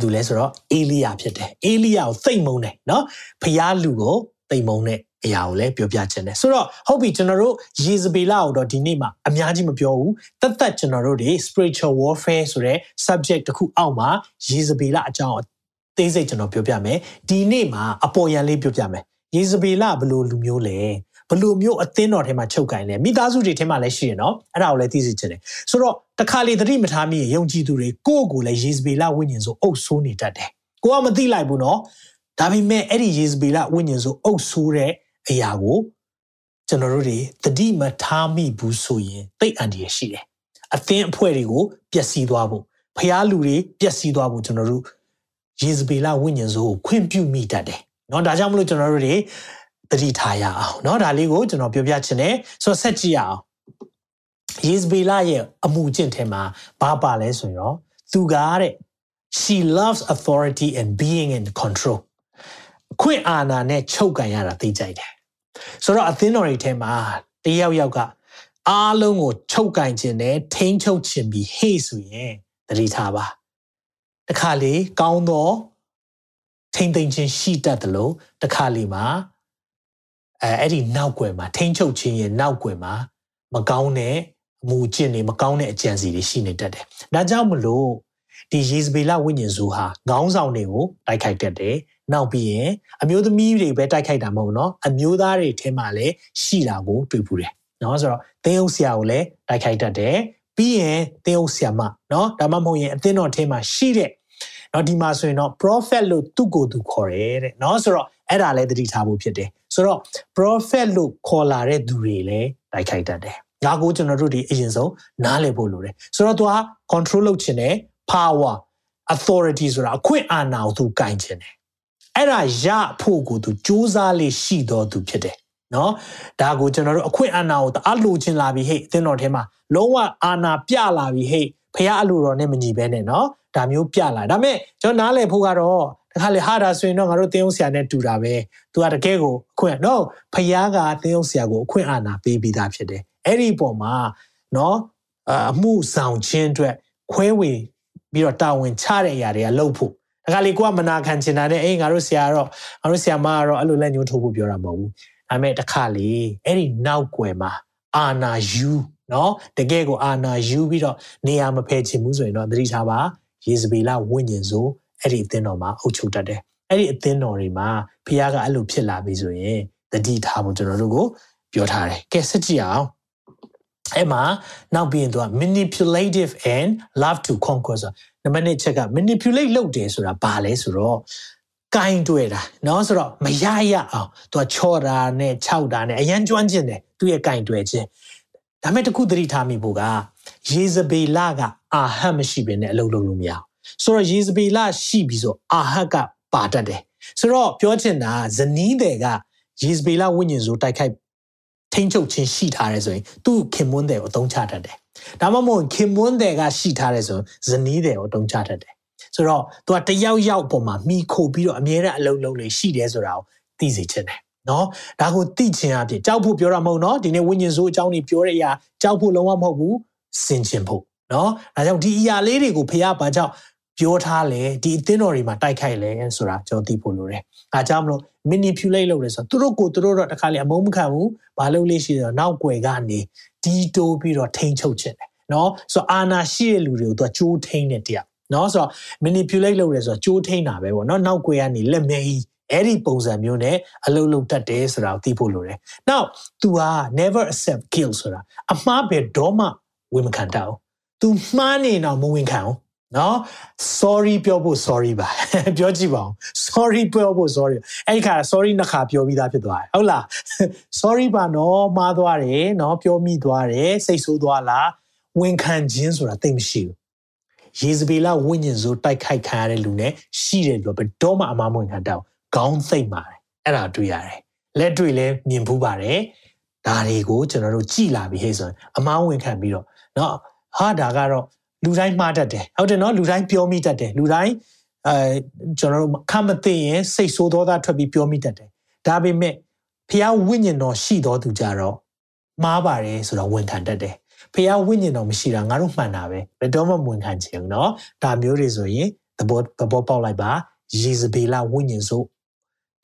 သူလဲဆိုတော့အေလိယဖြစ်တယ်အေလိယကိုသိမ့်မုံတယ်နော်ဖျားလူကိုသိမ့်မုံတဲ့ အရာကိုလည်းပြောပြခြင်းတယ်ဆိုတော့ဟုတ်ပြီကျွန်တော်တို့ယေဇဗေလကိုတော့ဒီနေ့မှာအများကြီးမပြောဘူးတသက်ကျွန်တော်တို့တွေ spiritual warfare ဆိုတဲ့ subject တစ်ခုအောက်မှာယေဇဗေလအကြောင်းသေးစိတ်ကျွန်တော်ပြောပြမယ်ဒီနေ့မှာအပေါ်ယံလေးပြောပြမယ်ယေဇဗေလဘယ်လိုလူမျိုးလဲဘလို့မျိုးအသင်းတော်ထဲမှာချုပ်ကင်လဲမိသားစုတွေထဲမှာလည်းရှိရနော်အဲ့ဒါကိုလည်းသိစေချင်တယ်ဆိုတော့တခါလေသတိမထားမိရင်ယုံကြည်သူတွေကိုယ့်ကိုယ်လည်းယေဇဗေလဝိညာဉ်ဆိုအုပ်ဆိုးနေတတ်တယ်ကိုကမသိလိုက်ဘူးနော်ဒါပေမဲ့အဲ့ဒီယေဇဗေလဝိညာဉ်ဆိုအုပ်ဆိုးတဲ့ အရာကိုကျွန်တော်တို့တွေသတိမထားမိဘူးဆိုရင်သိအန္တရာယ်ရှိတယ်အသင်းအဖွဲ့တွေကိုပျက်စီးသွားဖို့ဖျားလူတွေပျက်စီးသွားဖို့ကျွန်တော်တို့ယေဇဗေလဝိညာဉ်ဆိုကိုခွင့်ပြုမိတတ်တယ်เนาะဒါကြောင့်မလို့ကျွန်တော်တို့တွေသတိထားရအောင်เนาะဒါလေးကိုကျွန်တော်ပြောပြချင်တယ်ဆိုတော့ဆက်ကြည့်ရအောင်ယေဇဗေလရဲ့အမှုကျင့်ထဲမှာဘာပါလဲဆိုရင်တော့သူကတဲ့ she loves authority and being in control ခွင့်အာဏာနဲ့ချုပ်ကန်ရတာသိကြိုက်တယ် ဆိုတော့အသင်းတော်တွေထဲမှာတယောက်ယောက်ကအားလုံးကိုချုပ်ကန်ခြင်းနဲ့ထိန်းချုပ်ခြင်းပြီးဟေ့ဆိုရင်သတိထားပါတခါလေကောင်းသောထိမ့်သိမ့်ခြင်းရှိတတ်တယ်လို့တခါလေမှာအဲအဲ့ဒီနောက်ွယ်မှာထိမ့်ချုပ်ခြင်းရဲ့နောက်ွယ်မှာမကောင်းတဲ့အမှုကျင့်တွေမကောင်းတဲ့အကြံစီတွေရှိနေတတ်တယ်။ဒါကြောင့်မလို့ဒီယေဇဗေလဝိညာဉ်စုဟာခေါင်းဆောင်တွေကိုတိုက်ခိုက်တတ်တယ်။ နောက်ပြီးရင်အမျိုးသမီးတွေပဲတိုက်ခိုက်တာမဟုတ်နော်။အမျိုးသားတွေထဲမှာလည်းရှိတာကိုတွေ့ပူတယ်။နော်ဆိုတော့သင်းအုပ်ဆရာကိုလည်းတိုက်ခိုက်တတ်တယ်။ပြီးရင်သင်းအုပ်ဆရာမနော်ဒါမှမဟုတ်ရင်အသင်းတော်ထဲမှာရှိတဲ့နော်ဒီမှာဆိုရင်တော့ prophet လို့သူ့ကိုယ်သူခေါ်တယ်တဲ့နော်ဆိုတော့အဲ့ဒါလည်းသတိထားဖို့ဖြစ်တယ်ဆိုတော့ prophet လို့ခေါ်လာတဲ့သူတွေလည်းတိုက်ခိုက်တတ်တယ်ငါကိုကျွန်တော်တို့ဒီအရင်ဆုံးနားလည်ဖို့လိုတယ်ဆိုတော့သူက control လုပ်ခြင်းနဲ့ power authority ဆိုတာအခွင့်အာဏာကိုသူကင်ခြင်းတယ် အဲ့ဒါရဖို့ကိုသူစူးစမ်းလေးရှိတော်သူဖြစ်တယ်နော်ဒါကိုကျွန်တော်တို့အခွင့်အာဏာကိုတအားလိုချင်လာပြီဟဲ့အသင်းတော်ထဲမှာလုံးဝအာဏာပြလာပြီဟဲ့ဖះအလိုတော်နဲ့မညီဘဲနဲ့နော်ဒါမျိုးပြလာဒါပေမဲ့ကျွန်တော်နားလည်ဖို့ကတော့တခါလေဟာဒါဆိုရင်တော့ငါတို့တင်းအောင်ဆရာနဲ့တူတာပဲသူကတကယ်ကိုအခွင့်နော်ဖះကတင်းအောင်ဆရာကိုအခွင့်အာဏာပေးပြီးသားဖြစ်တယ်အဲ့ဒီပုံမှာနော်အမှုဆောင်ခြင်းအတွက်ခွဲဝေပြီးတော့တာဝန်ချတဲ့အရာတွေကလုပ်ဖို့ တခါလေကိုကမနာခံချင်တာနဲ့အေးငါတို့ဆရာကတော့ငါတို့ဆရာမကတော့အဲ့လိုလက်ညှိုးထိုးဖို့ပြောတာမဟုတ်ဘူးဒါပေမဲ့တခါလေအဲ့ဒီနောက်ွယ်မှာအာနာယူနော်တကယ်ကိုအာနာယူပြီးတော့နေရာမဖယ်ချင်ဘူးဆိုရင်တော့သတိထားပါယေဇဗေလဝိညာဉ်ဆိုအဲ့ဒီအသင်းတော်မှာအုပ်ချုပ်တတ်တယ်အဲ့ဒီအသင်းတော်တွေမှာဖခင်ကအဲ့လိုဖြစ်လာပြီဆိုရင်တတိထားဖို့ကျွန်တော်တို့ကိုပြောထားတယ်ကဲစစ်ကြည့်အောင်အဲ့မှာနောက်ပြီးရင်သူက manipulative and love to conquer ဆို နံပါတ်1ချက်က manipulate လုပ်တယ်ဆိုတာဘာလဲဆိုတော့ကင်တွေ့တာเนาะဆိုတော့မရရအောင်သူကချော့တာနဲ့ခြောက်တာနဲ့အရန်ကျွမ်းကျင်တယ်သူရဲ့ကင်တွေ့ခြင်းဒါမဲ့တခုသတိထားမိဖို့ကယေဇဗေလကအာဟတ်မရှိဘဲနဲ့အလုပ်လုပ်လို့မရအောင်ဆိုတော့ယေဇဗေလရှိပြီဆိုအာဟတ်ကပါတတ်တယ်ဆိုတော့ပြောချင်တာဇနီးတွေကယေဇဗေလဝိညာဉ်ဆိုတိုက်ခိုက်ထိမ့်ချုပ်ခြင်းရှိထားတယ်ဆိုရင်သူ့ခင်မွန်းတယ်ကိုအသုံးချတတ်တယ် ဒါမှမဟုတ်ခင်မွန်းတယ်ကရှိထားတယ်ဆိုဇနီးတယ်ကိုအသုံးချတတ်တယ်ဆိုတော့သူကတယောက်ယောက်ပေါ်မှာမိခိုပြီးတော့အမြဲတမ်းအလုံးလုံးလေးရှိတယ်ဆိုတာကိုသိစေချင်တယ်နော်ဒါကိုသိချင်အဖြစ်ကြောက်ဖို့ပြောတာမဟုတ်နော်ဒီနေ့ဝိညာဉ်စိုးအကြောင်းတွေပြောတဲ့အရာကြောက်ဖို့လုံးဝမဟုတ်ဘူးစင်ချင်ဖို့နော်ဒါကြောင့်ဒီအရာလေးတွေကိုဖះဘာကြောင့်ပြောထားလဲဒီအသင်းတော်တွေမှာတိုက်ခိုက်လဲဆိုတာကျွန်တော်သိဖို့လိုတယ်။ ဒါကြောင့်မလို့ manipulate လုပ်လဲဆိုတော့သူတို့ကိုသူတို့တော့တခါလေအမုန်းမခံဘူး။ဘာလို့လဲရှိတော့နောက်ွယ်ကနေဒီတိုးပြီးတော့ထိန်းချုပ်ခြင်းတယ်။နော်ဆိုတော့အာနာရှိတဲ့လူတွေကိုသူကကြိုးထိန်းတဲ့တရား။နော်ဆိုတော့ manipulate လုပ်လဲဆိုတော့ကြိုးထိန်းတာပဲပေါ့နော်။နောက်ွယ်ကနေလက်မဲကြီးအဲ့ဒီပုံစံမျိုးနဲ့အလုံးလုံးတတ်တယ်ဆိုတာကိုသိဖို့လိုတယ်။ Now तू ဟာ never accept guilt ဆိုတာအမှားပဲတော့မှဝန်မခံတတ်ဘူး။ तू မှားနေတော့မဝန်ခံဘူး နော် sorry ပြောဖို့ sorry ပါပြောကြည့်ပါဦး sorry ပြောဖို့ sorry အဲ့ခါ sorry နှစ်ခါပြောပြီးသားဖြစ်သွားတယ်ဟုတ်လား sorry ပါနော်မှားသွားတယ်နော်ပြောမိသွားတယ်စိတ်ဆိုးသွားလားဝန်ခံခြင်းဆိုတာသိမရှိဘူးယေဇဗေလဝိညာဉ်ဆိုတိုက်ခိုက်ခံရတဲ့လူနဲ့ရှိတယ်လို့ဘယ်တော့မှအမှားမဝင်ခံတတ်ဘူးခေါင်းသိမ့်ပါတယ်အဲ့ဒါတွေ့ရတယ်လက်တွေ့လဲမြင်ဖူးပါတယ်ဒါတွေကိုကျွန်တော်တို့ကြည်လာပြီဟဲ့ဆိုရင်အမှားဝင်ခံပြီးတော့เนาะဟာဒါကတော့ လူတိုင်းမှားတတ်တယ်ဟုတ်တယ်နော်လူတိုင်းပြောမိတတ်တယ်လူတိုင်းအဲကျွန်တော်တို့ခမသိရင်စိတ်ဆိုးသောသားထွက်ပြီးပြောမိတတ်တယ်ဒါပေမဲ့ဖះဝိညာဉ်တော်ရှိတော်သူကြတော့မှားပါတယ်ဆိုတော့ဝန်ခံတတ်တယ်ဖះဝိညာဉ်တော်မရှိတာငါတို့မှန်တာပဲဘယ်တော့မှဝန်ခံချင်ဘူးเนาะဒါမျိုးတွေဆိုရင် သဘောသဘောပေါက်လိုက်ပါယေဇဗေလဝိညာဉ်ဆို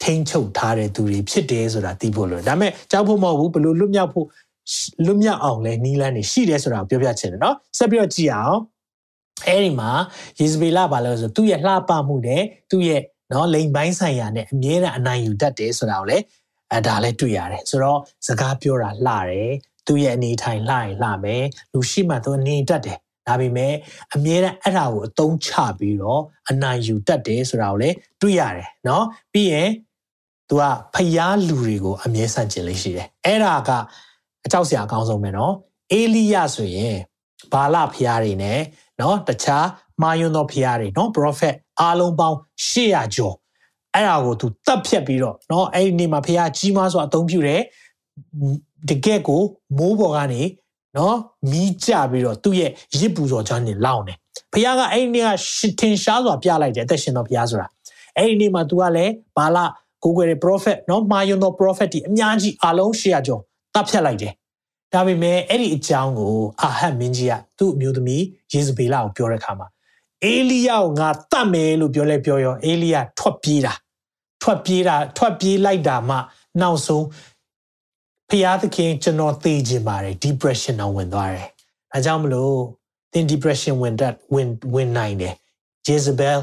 ထိမ့်ချုပ်ထားတဲ့သူတွေဖြစ်တယ်ဆိုတာသိဖို့လိုဒါပေမဲ့ကြောက်ဖို့မဟုတ်ဘူးဘလို့လွတ်မြောက်ဖို့လွတ်မြောက်အောင်လဲနီးလန်းနေရှိတယ်ဆိုတာပြောပြချင်တယ်เนาะဆက်ပြီးတော့ကြည့်အောင် အဲဒီမှာယေဇဗေလဘာလို့ဆိုသူ့ရဲ့လှပမှုနဲ့သူ့ရဲ့နော်လိန်ပိုင်းဆိုင်ရာနဲ့အမြဲတမ်းအနိုင်ယူတတ်တယ်ဆိုတာကိုလည်းအဲဒါလည်းတွေ့ရတယ်ဆိုတော့စကားပြောတာလှတယ်သူ့ရဲ့အနေထိုင်လှရင်လှမယ်လူရှိမှသူနေတတ်တယ်ဒါပေမဲ့အမြဲတမ်းအဲ့ဒါကိုအသုံးချပြီးတော့အနိုင်ယူတတ်တယ်ဆိုတာကိုလည်းတွေ့ရတယ်နော်ပြီးရင်သူကဖျားလူတွေကိုအမြဲဆန့်ကျင်လေးရှိတယ်အဲ့ဒါကအကြောက်စရာအကောင်းဆုံးပဲနော်အေလိယဆိုရင်ဘာလဖျားတွေနဲ့ နော်တခြားမာယွန်းသောဖျားတွေနော် prophet အားလုံးပေါင်း800ကျော်အဲ့ဒါကိုသူတတ်ဖြတ်ပြီးတော့နော်အဲ့ဒီနေ့မှာဖျားကြီးမားစွာအသုံးပြုတယ်တကက်ကိုမိုးပေါ်ကနေနော်မီးကျပြီးတော့သူ့ရဲ့ရစ်ပူတော်ကြောင့်နေလောင်းတယ်ဖျားကအဲ့ဒီနေ့ကထင်ရှားစွာပြလိုက်တယ်အသက်ရှင်တော်ဖျားဆိုတာအဲ့ဒီနေ့မှာသူကလည်းဘာလကိုကိုယ်ရဲ့ prophet နော်မာယွန်းသော prophet ဒီအများကြီးအားလုံး800ကျော်တတ်ဖြတ်လိုက်တယ် ဒါပေမဲ့အဲ့ဒီအကြောင်းကိုအာဟတ်မင်းကြီးကသူ့အမျိုးသမီးယေဇဗေလကိုပြောတဲ့အခါမှာအေလိယကိုငါတတ်မယ်လို့ပြောလဲပြောရောအေလိယထွက်ပြေးတာထွက်ပြေးတာထွက်ပြေးလိုက်တာမှနောက်ဆုံးဖျားသခင်ကျွန်တော်သိချင်ပါတယ် depression တော့ဝင်သွားတယ်။အဲကြောင့်မလို့သင် depression ဝင်တတ်ဝင်ဝင်နိုင်တယ်။ Jezebel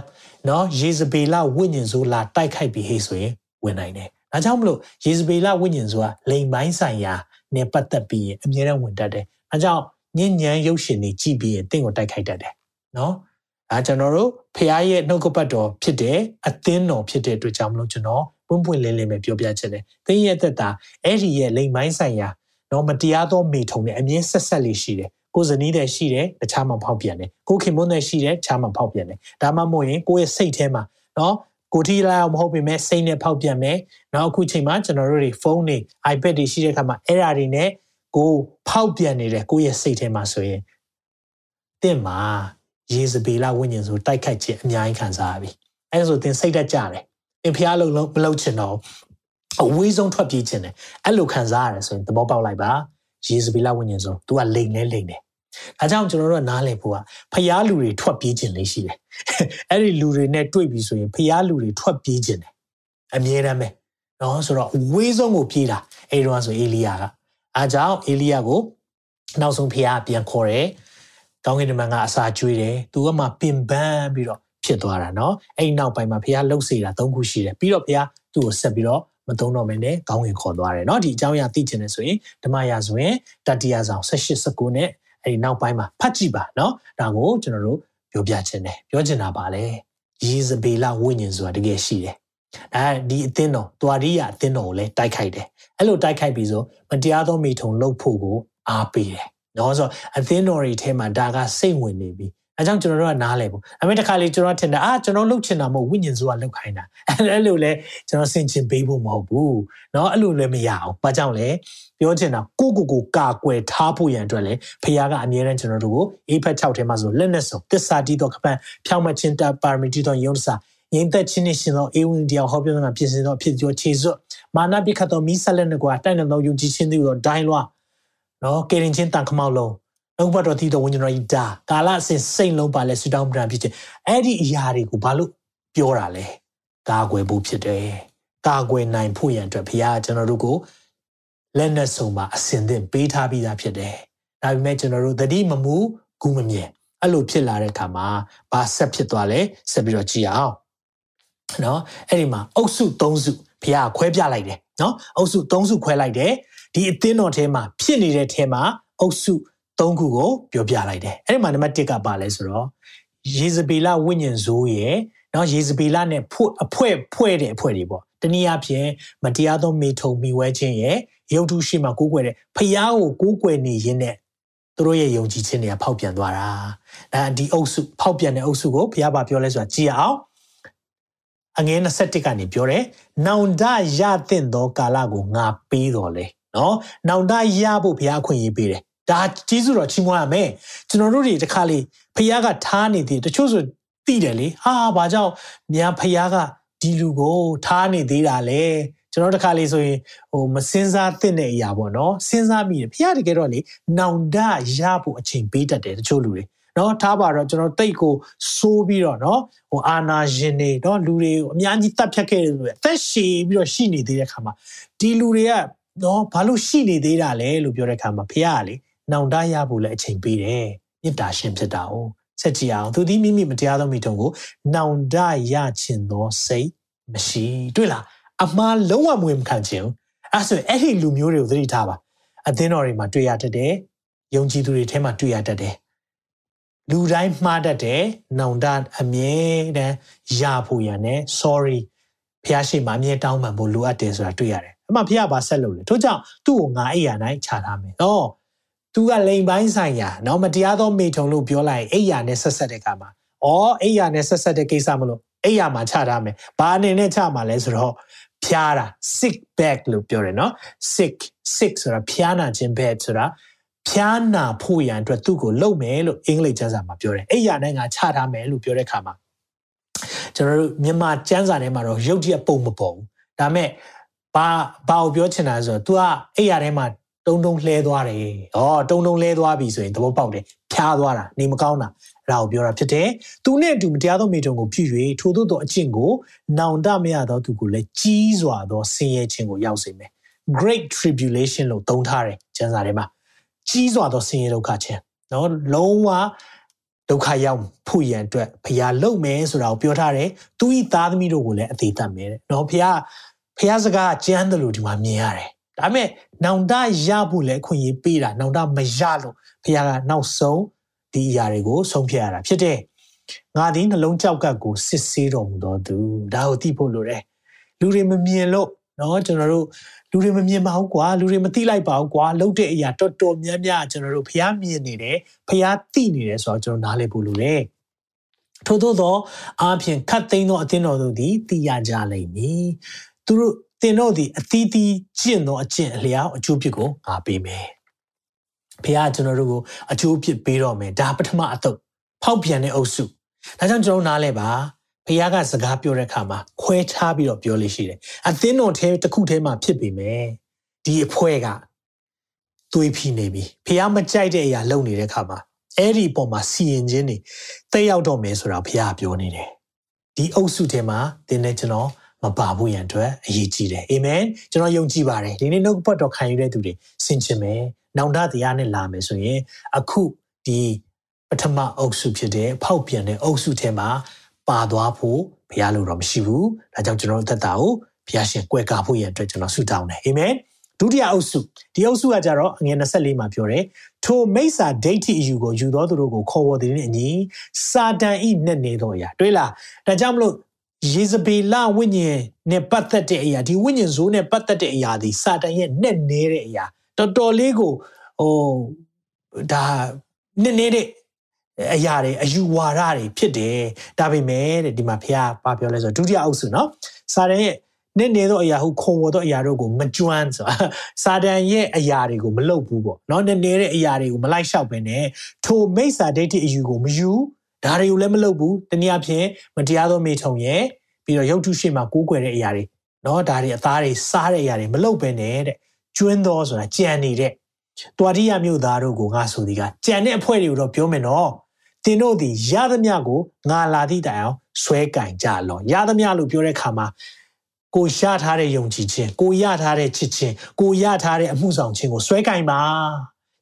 နော် Jezebel ဝိညာဉ်ဆိုလာတိုက်ခိုက်ပြီးဟေးဆိုရင်ဝင်နိုင်တယ်။အဲကြောင့်မလို့ Jezebel ဝိညာဉ်ဆိုတာလိမ်ပိုင်းဆိုင်ရာ နဲ့ပတ်သက်ပြီးအမြဲတမ်းဝင်တတ်တယ်။အဲကြောင့်ညဉ့်ညမ်းရုပ်ရှင်တွေကြည့်ပြီးရင်တင့်ကိုတိုက်ခိုက်တတ်တယ်။နော်။အဲကျွန်တော်တို့ဖခင်ရဲ့နှုတ်ကပတ်တော်ဖြစ်တယ်အသင်းတော်ဖြစ်တဲ့အတွက်ကြောင့်မလို့ကျွန်တော်ပွင့်ပွင့်လင်းလင်းပဲပြောပြချင်တယ်။သင်ရဲ့သက်တာအဲ့ဒီရဲ့လိမ်ပိုင်းဆိုင်ရာတော့မတရားသောမိထုံနဲ့အမြဲဆက်ဆက်လေးရှိတယ်။ကိုယ်ဇနီးတဲ့ရှိတယ်တခြားမှဖောက်ပြန်တယ်။ကိုခင်မွန်းတဲ့ရှိတယ်တခြားမှဖောက်ပြန်တယ်။ဒါမှမဟုတ်ရင်ကိုယ့်ရဲ့စိတ်ထဲမှာနော် ကိုထီလာအောင်မဟုတ်ပေမဲ့စိတ်နဲ့ဖောက်ပြန်မယ်။နောက်အခုချိန်မှာကျွန်တော်တို့တွေဖုန်းတွေ iPad တွေရှိတဲ့အခါမှာအဲ့ဓာတွေနဲ့ကိုဖောက်ပြန်နေတဲ့ကိုယ့်ရဲ့စိတ်ထဲမှာဆိုရင်တင့်မှာရေစပေလာဝိညာဉ်ဆိုတိုက်ခိုက်ခြင်းအများကြီးခံစားရပြီ။အဲဒါဆိုသင်စိတ်တက်ကြတယ်င်ဖျားလုံးလုံးမလုပ်ချင်တော့အဝေးဆုံးထွက်ပြေးခြင်းတယ်အဲ့လိုခံစားရတယ်ဆိုရင်သဘောပေါက်လိုက်ပါယေဇဗေလဝိညာဉ်ဆို तू ကလိန်လဲလိန်တယ်ဒါကြောင့်ကျွန်တော်တို့ကနားလည်ဖို့ကဖျားလူတွေထွက်ပြေးခြင်းလေးရှိတယ် အဲ့ဒီလူတွေနဲ့တွေ့ပြီဆိုရင်ဖျားလူတွေထွက်ပြေးခြင်းတယ်အမြဲတမ်းပဲနော်ဆိုတော့ဝေးဆုံးကိုပြေးတာအဲ့တော့ဆိုအေလီယာကအားကြောင့်အေလီယာကိုနောက်ဆုံးဖျားပြန်ခေါ်တယ်ကောင်းကင်တမန်ကအစာကျွေးတယ်သူကမှပင်ပန်းပြီးတော့ဖြစ်သွားတာနော်အဲ့နောက်ပိုင်းမှာဖះလှုပ်စေတာ၃ခုရှိတယ်ပြီးတော့ဖះသူ့ကိုဆက်ပြီးတော့မသုံးတော့မင်းနဲ့ကောင်းကင်ခေါ်သွားတယ်နော်ဒီအကြောင်းအရာသိချင်တယ်ဆိုရင်ဓမ္မရာဆိုရင်တတိယဆောင်၁၈၁၉နဲ့အဲ့ဒီနောက်ပိုင်းမှာဖတ်ကြည့်ပါနော်ဒါကိုကျွန်တော်တို့ ပြောပြချင်တယ်ပြောချင်တာပါလေယေဇဗေလဝိညာဉ်ဆိုတာတကယ်ရှိတယ်အဲဒီအသင်းတော်တွာရိယအသင်းတော်ကိုလည်းတိုက်ခိုက်တယ်အဲ့လိုတိုက်ခိုက်ပြီးဆိုမတရားသောမိထုံလှုပ်ဖို့ကိုအားပေးတယ်နော်ဆိုအသင်းတော်တွေထဲမှာဒါကစိတ်ဝင်နေပြီ အဲကြောင့်ကျွန်တော်တို့ကနားလဲပေါ့အမေတခါလေကျွန်တော်ထင်တာအာကျွန်တော်လှုပ်ချင်တာမဟုတ်ဝိညာဉ်စုကလှုပ်ခိုင်းတာအဲ့လိုလဲကျွန်တော်ဆင်ချင်ပေးဖို့မဟုတ်ဘူးเนาะအဲ့လိုလည်းမရအောင်ဘာကြောင့်လဲပြောချင်တာကိုကိုကိုကာကွယ်ထားဖို့ရန်အတွက်လေဖခင်ကအမြဲတမ်းကျွန်တော်တို့ကိုအေးဖက်6ထဲမှာဆိုလက်နဲ့စုံတစ္ဆာတီးတော့ကပန်ဖြောင်းမချင်းတပါရမီတီတော့ယုံစာငိမ့်သက်ချင်းနဲ့ရှင်သောအေဝံတရားဟောပြောတာဖြစ်စဉ်သောဖြစ်ကျော်ခြေစွတ်မာနပိခတ်သောမိဆက်လက်နဲ့ကွာတိုက်နေသောယုံကြည်ခြင်းတို့ဒိုင်းလွားနော်ကေရင်ချင်းတန်ခမောက်လုံး နှုတ်ဘတော်တည်တော်ဝိညာဉ်တော်ဤဒါကာလအစဉ်စိတ်လုံးပါလဲဆူတောင်းပန်ဖြစ်ခြင်းအဲ့ဒီအရာတွေကိုဘာလို့ပြောတာလဲကာကွယ်ဖို့ဖြစ်တယ်ကာကွယ်နိုင်ဖို့ရန်အတွက်ဘုရားကျွန်တော်တို့ကိုလက်နဲ့ဆုံမှာအစဉ်သင့်ပေးထားပြီးသားဖြစ်တယ်ဒါပေမဲ့ကျွန်တော်တို့သတိမမူဂူးမမြင်အဲ့လိုဖြစ်လာတဲ့အခါမှာဘာဆက်ဖြစ်သွားလဲဆက်ပြီးတော့ကြည့်အောင်နော်အဲ့ဒီမှာအုပ်စု၃စုဘုရားခွဲပြလိုက်တယ်နော်အုပ်စု၃စုခွဲလိုက်တယ်ဒီအသင်းတော်ထဲမှာဖြစ်နေတဲ့ထဲမှာအုပ်စု သုံးခုကိုပြောပြလိုက်တယ်အဲ့ဒီမှာနံပါတ်1ကပါလဲဆိုတော့ယေဇဗေလဝိညာဉ်ဇိုးရဲ့နော်ယေဇဗေလနဲ့ဖွဲ့အဖွဲ့ဖွဲ့တဲ့အဖွဲ့တွေပေါ့တနည်းအားဖြင့်မတရားသောမေထုံမိဝဲခြင်းရဲ့ရုပ်တုရှိမှကိုးကွယ်တဲ့ဖျားကိုကိုးကွယ်နေရင်းနဲ့သူတို့ရဲ့ယုံကြည်ခြင်းတွေကဖောက်ပြန်သွားတာဒါဒီအုပ်စုဖောက်ပြန်တဲ့အုပ်စုကိုဘုရားဘာပြောလဲဆိုတာကြည်အောင်အငယ်21ကနေပြောတယ်နောင်တရတဲ့သောကာလကိုငါပေးတော်လဲနော်နောင်တရဖို့ဘုရားအခွင့်အရေးပေးတယ် ဒါဂျေစုတော်ချီးမွမ်းရမယ်ကျွန်တော်တို့တွေတစ်ခါလေဖခင်ကထားနေသေးတချို့ဆိုသိတယ်လေဟာဘာကြောင့်မြန်ဖခင်ကဒီလူကိုထားနေသေးတာလဲကျွန်တော်တခါလေးဆိုရင်ဟိုမစင်စားသင့်တဲ့အရာပေါ့နော်စဉ်းစားမိတယ်ဖခင်တကယ်တော့လေနောင်တရဖို့အချိန်ပေးတတ်တယ်တချို့လူတွေနော်ထားပါတော့ကျွန်တော်တိတ်ကိုစိုးပြီးတော့နော်ဟိုအာနာရှင်နေတော့လူတွေကိုအများကြီးတတ်ဖြတ်ခဲ့တယ်ဆိုရယ်အသက်ရှည်ပြီးတော့ရှိနေသေးတဲ့ခါမှာဒီလူတွေကနော်ဘာလို့ရှိနေသေးတာလဲလို့ပြောတဲ့ခါမှာဖခင်ကလေ နောင်တရဖို့လည်းအချိန်ပေးတယ်မေတ္တာရှင်ဖြစ်တာ哦ဆက်ကြည့်အောင်သူသည်မိမိမတရားသောမိထုံကိုနောင်တရခြင်းသောစိတ်မရှိတွေ့လားအမှားလုံးဝမဝင်ခံခြင်းအဲ့ဆိုအဲ့ဒီလူမျိုးတွေကိုသတိထားပါအသင်းတော်တွေမှာတွေ့ရတတ်တယ်ယုံကြည်သူတွေထဲမှာတွေ့ရတတ်တယ်လူတိုင်းမှားတတ်တယ်နောင်တအမြဲတမ်းရဖို့ရနဲ့ sorry ဖះရှိမှအမြဲတောင်းပန်ဖို့လိုအပ်တယ်ဆိုတာတွေ့ရတယ်အမှဖះပါဆက်လို့လေထို့ကြောင့်သူ့ကိုငါအိယာနိုင်ခြာထားမယ်နော် သူကလိန်ပိုင်းဆိုင်ရာနော်မတရားသောမိထုံလို့ပြောလိုက်အိယာနဲ့ဆက်ဆက်တဲ့ကမှာဩအိယာနဲ့ဆက်ဆက်တဲ့ကိစ္စမလို့အိယာမှာခြထားမယ်ဘာအနေနဲ့ခြမှာလဲဆိုတော့ဖျားတာ sick bag လို့ပြောတယ်နော် sick sick ဆိုတာဖျားနာခြင်း bag ဆိုတာဖျားနာဖို့ရန်အတွက်သူ့ကိုလုံမယ်လို့အင်္ဂလိပ်ကျမ်းစာမှာပြောတယ်အိယာနဲ့ငါခြထားမယ်လို့ပြောတဲ့ခါမှာကျွန်တော်တို့မြန်မာကျမ်းစာထဲမှာတော့ရုပ်တရက်ပုံမပေါ်ဘူးဒါမဲ့ဘာဘာကိုပြောချင်တာဆိုတော့ तू ကအိယာထဲမှာ တုံတုံလှဲသွားတယ်။ဩတုံတုံလှဲသွားပြီဆိုရင်သဘောပေါက်တယ်။ဖြားသွားတာနေမကောင်းတာအဲ့ဒါကိုပြောတာဖြစ်တယ်။သူနဲ့အတူမတရားသောမိတုံကိုဖြစ်၍ထို့သောအကျင့်ကိုနောင်တမရသောသူကိုလည်းကြီးစွာသောဆင်းရဲခြင်းကိုရောက်စေမယ်။ Great tribulation လို့သုံးထားတယ်ကျမ်းစာထဲမှာကြီးစွာသောဆင်းရဲဒုက္ခခြင်းနော်လုံးဝဒုက္ခရောက်ဖို့ရန်အတွက်ဖျားလုံမယ်ဆိုတာကိုပြောထားတယ်။သူဤသားသမီးတို့ကိုလည်းအသေးသက်မယ်တဲ့။နော်ဖျားဖျားစကားကျမ်းတယ်လို့ဒီမှာမြင်ရတယ်။ ဒါပေမဲ့နောင်တရဖို့လည်းအခွင့်အရေးပေးတာနောင်တမရလို့ဖခင်ကနောက်ဆုံးဒီအရာတွေကိုဆုံးဖြတ်ရတာဖြစ်တယ်။ငါဒီနှလုံးကြောက်ကပ်ကိုစစ်ဆေးတော်မူတော်သူဒါကိုသိဖို့လိုတယ်။လူတွေမမြင်လို့နော်ကျွန်တော်တို့လူတွေမမြင်ပါဘူးကွာလူတွေမသိလိုက်ပါဘူးကွာလှုပ်တဲ့အရာတော်တော်များများကျွန်တော်တို့ဖះမြင်နေတယ်ဖះသိနေတယ်ဆိုတော့ကျွန်တော်နားလည်ဖို့လိုတယ်ထို့သောသောအားဖြင့်ခတ်သိမ်းသောအသင်းတော်တို့သည်သိရကြလိမ့်မည်သူတို့ သင်တို့သည်အသီးသီးကျင့်သောအကျင့်အလျောက်အကျိုးဖြစ်ကိုငါပေးမယ်။ဖခင်ကျွန်တော်တို့ကိုအကျိုးဖြစ်ပေးတော့မယ်ဒါပထမအသုတ်ဖောက်ပြန်တဲ့အုပ်စုဒါကြောင့်ကျွန်တော်နားလဲပါဖခင်ကစကားပြောတဲ့အခါမှာခွဲခြားပြီးတော့ပြောလို့ရှိတယ်။အသင်းတော်ထဲတစ်ခုထဲမှာဖြစ်ပေမဲ့ဒီအဖွဲကသွေးဖိနေပြီ။ဖခင်မကြိုက်တဲ့အရာလုပ်နေတဲ့အခါမှာအဲ့ဒီပုံမှာစီရင်ခြင်းတွေတက်ရောက်တော့မယ်ဆိုတာဖခင်ပြောနေတယ်။ဒီအုပ်စုထဲမှာသင်နဲ့ကျွန်တော် မပါဘူးရန်အတွက်အရေးကြီးတယ်အာမင်ကျွန်တော်ယုံကြည်ပါတယ်ဒီနေ့နှုတ်ပတ်တော်ခံယူတဲ့သူတွေဆင်ခြင်မယ်နောင်တတရားနဲ့လာမယ်ဆိုရင်အခုဒီပထမအုပ်စုဖြစ်တဲ့ဖောက်ပြန်တဲ့အုပ်စုထဲမှာပါသွားဖို့ဘုရားလိုတော့မရှိဘူးဒါကြောင့်ကျွန်တော်တို့သက်တာကိုဘုရားရှင်ကွယ်ကာဖို့ရန်အတွက်ကျွန်တော်ဆုတောင်းတယ်အာမင်ဒုတိယအုပ်စုဒီအုပ်စုကကြတော့အငယ်24မှာပြောတယ်ထိုမိစ္ဆာဒိဋ္ဌိအယူကိုယူသောသူတို့ကိုခေါ်ဝေါ်တဲ့နဲ့အညီစာတန်ဤနဲ့နေသောအရာတွေ့လားဒါကြောင့်မလို့ ယေဇဗေလဝိညာဉ်နဲ့ပတ်သက်တဲ့အရာဒီဝိညာဉ်ဇိုးနဲ့ပတ်သက်တဲ့အရာဒီစာတန်ရဲ့နဲ့နေတဲ့အရာတော်တော်လေးကိုဟိုဒါနဲ့နေတဲ့အရာတွေအယူဝါဒတွေဖြစ်တယ်ဒါပေမဲ့တဲ့ဒီမှာဖះဘာပြောလဲဆိုဒုတိယအုပ်စုเนาะစာတန်ရဲ့နဲ့နေသောအရာဟုခုံဝသောအရာတို့ကိုမကျွမ်းဆိုတာစာတန်ရဲ့အရာတွေကိုမလုပ်ဘူးပေါ့เนาะနဲ့နေတဲ့အရာတွေကိုမလိုက်လျှောက်ပဲနဲ့ထိုမိစ္ဆာဒိဋ္ဌိအယူကိုမယူ ဒါတွေကိုလည်းမလုပ်ဘူးတနည်းအားဖြင့်မတရားသောမိထုံရဲ့ပြီးတော့ရုပ်ထုရှိမှကိုးကွယ်တဲ့အရာတွေနော်ဒါတွေအသားတွေစားတဲ့အရာတွေမလုပ်ပဲနဲ့တဲ့ကျွန်းသောဆိုတာကြံနေတဲ့တွာတိယမြို့သားတို့ကိုငါဆိုဒီကကြံတဲ့အဖွဲတွေကိုတော့ပြောမယ်နော်တင်တို့ဒီရသမျှကိုငါလာသည့်တိုင်အောင်ဆွဲကင်ကြလောရသမျှလို့ပြောတဲ့ခါမှာကိုရထားတဲ့ယုံကြည်ခြင်းကိုရထားတဲ့ချစ်ခြင်းကိုရထားတဲ့အမှုဆောင်ခြင်းကိုဆွဲကင်ပါ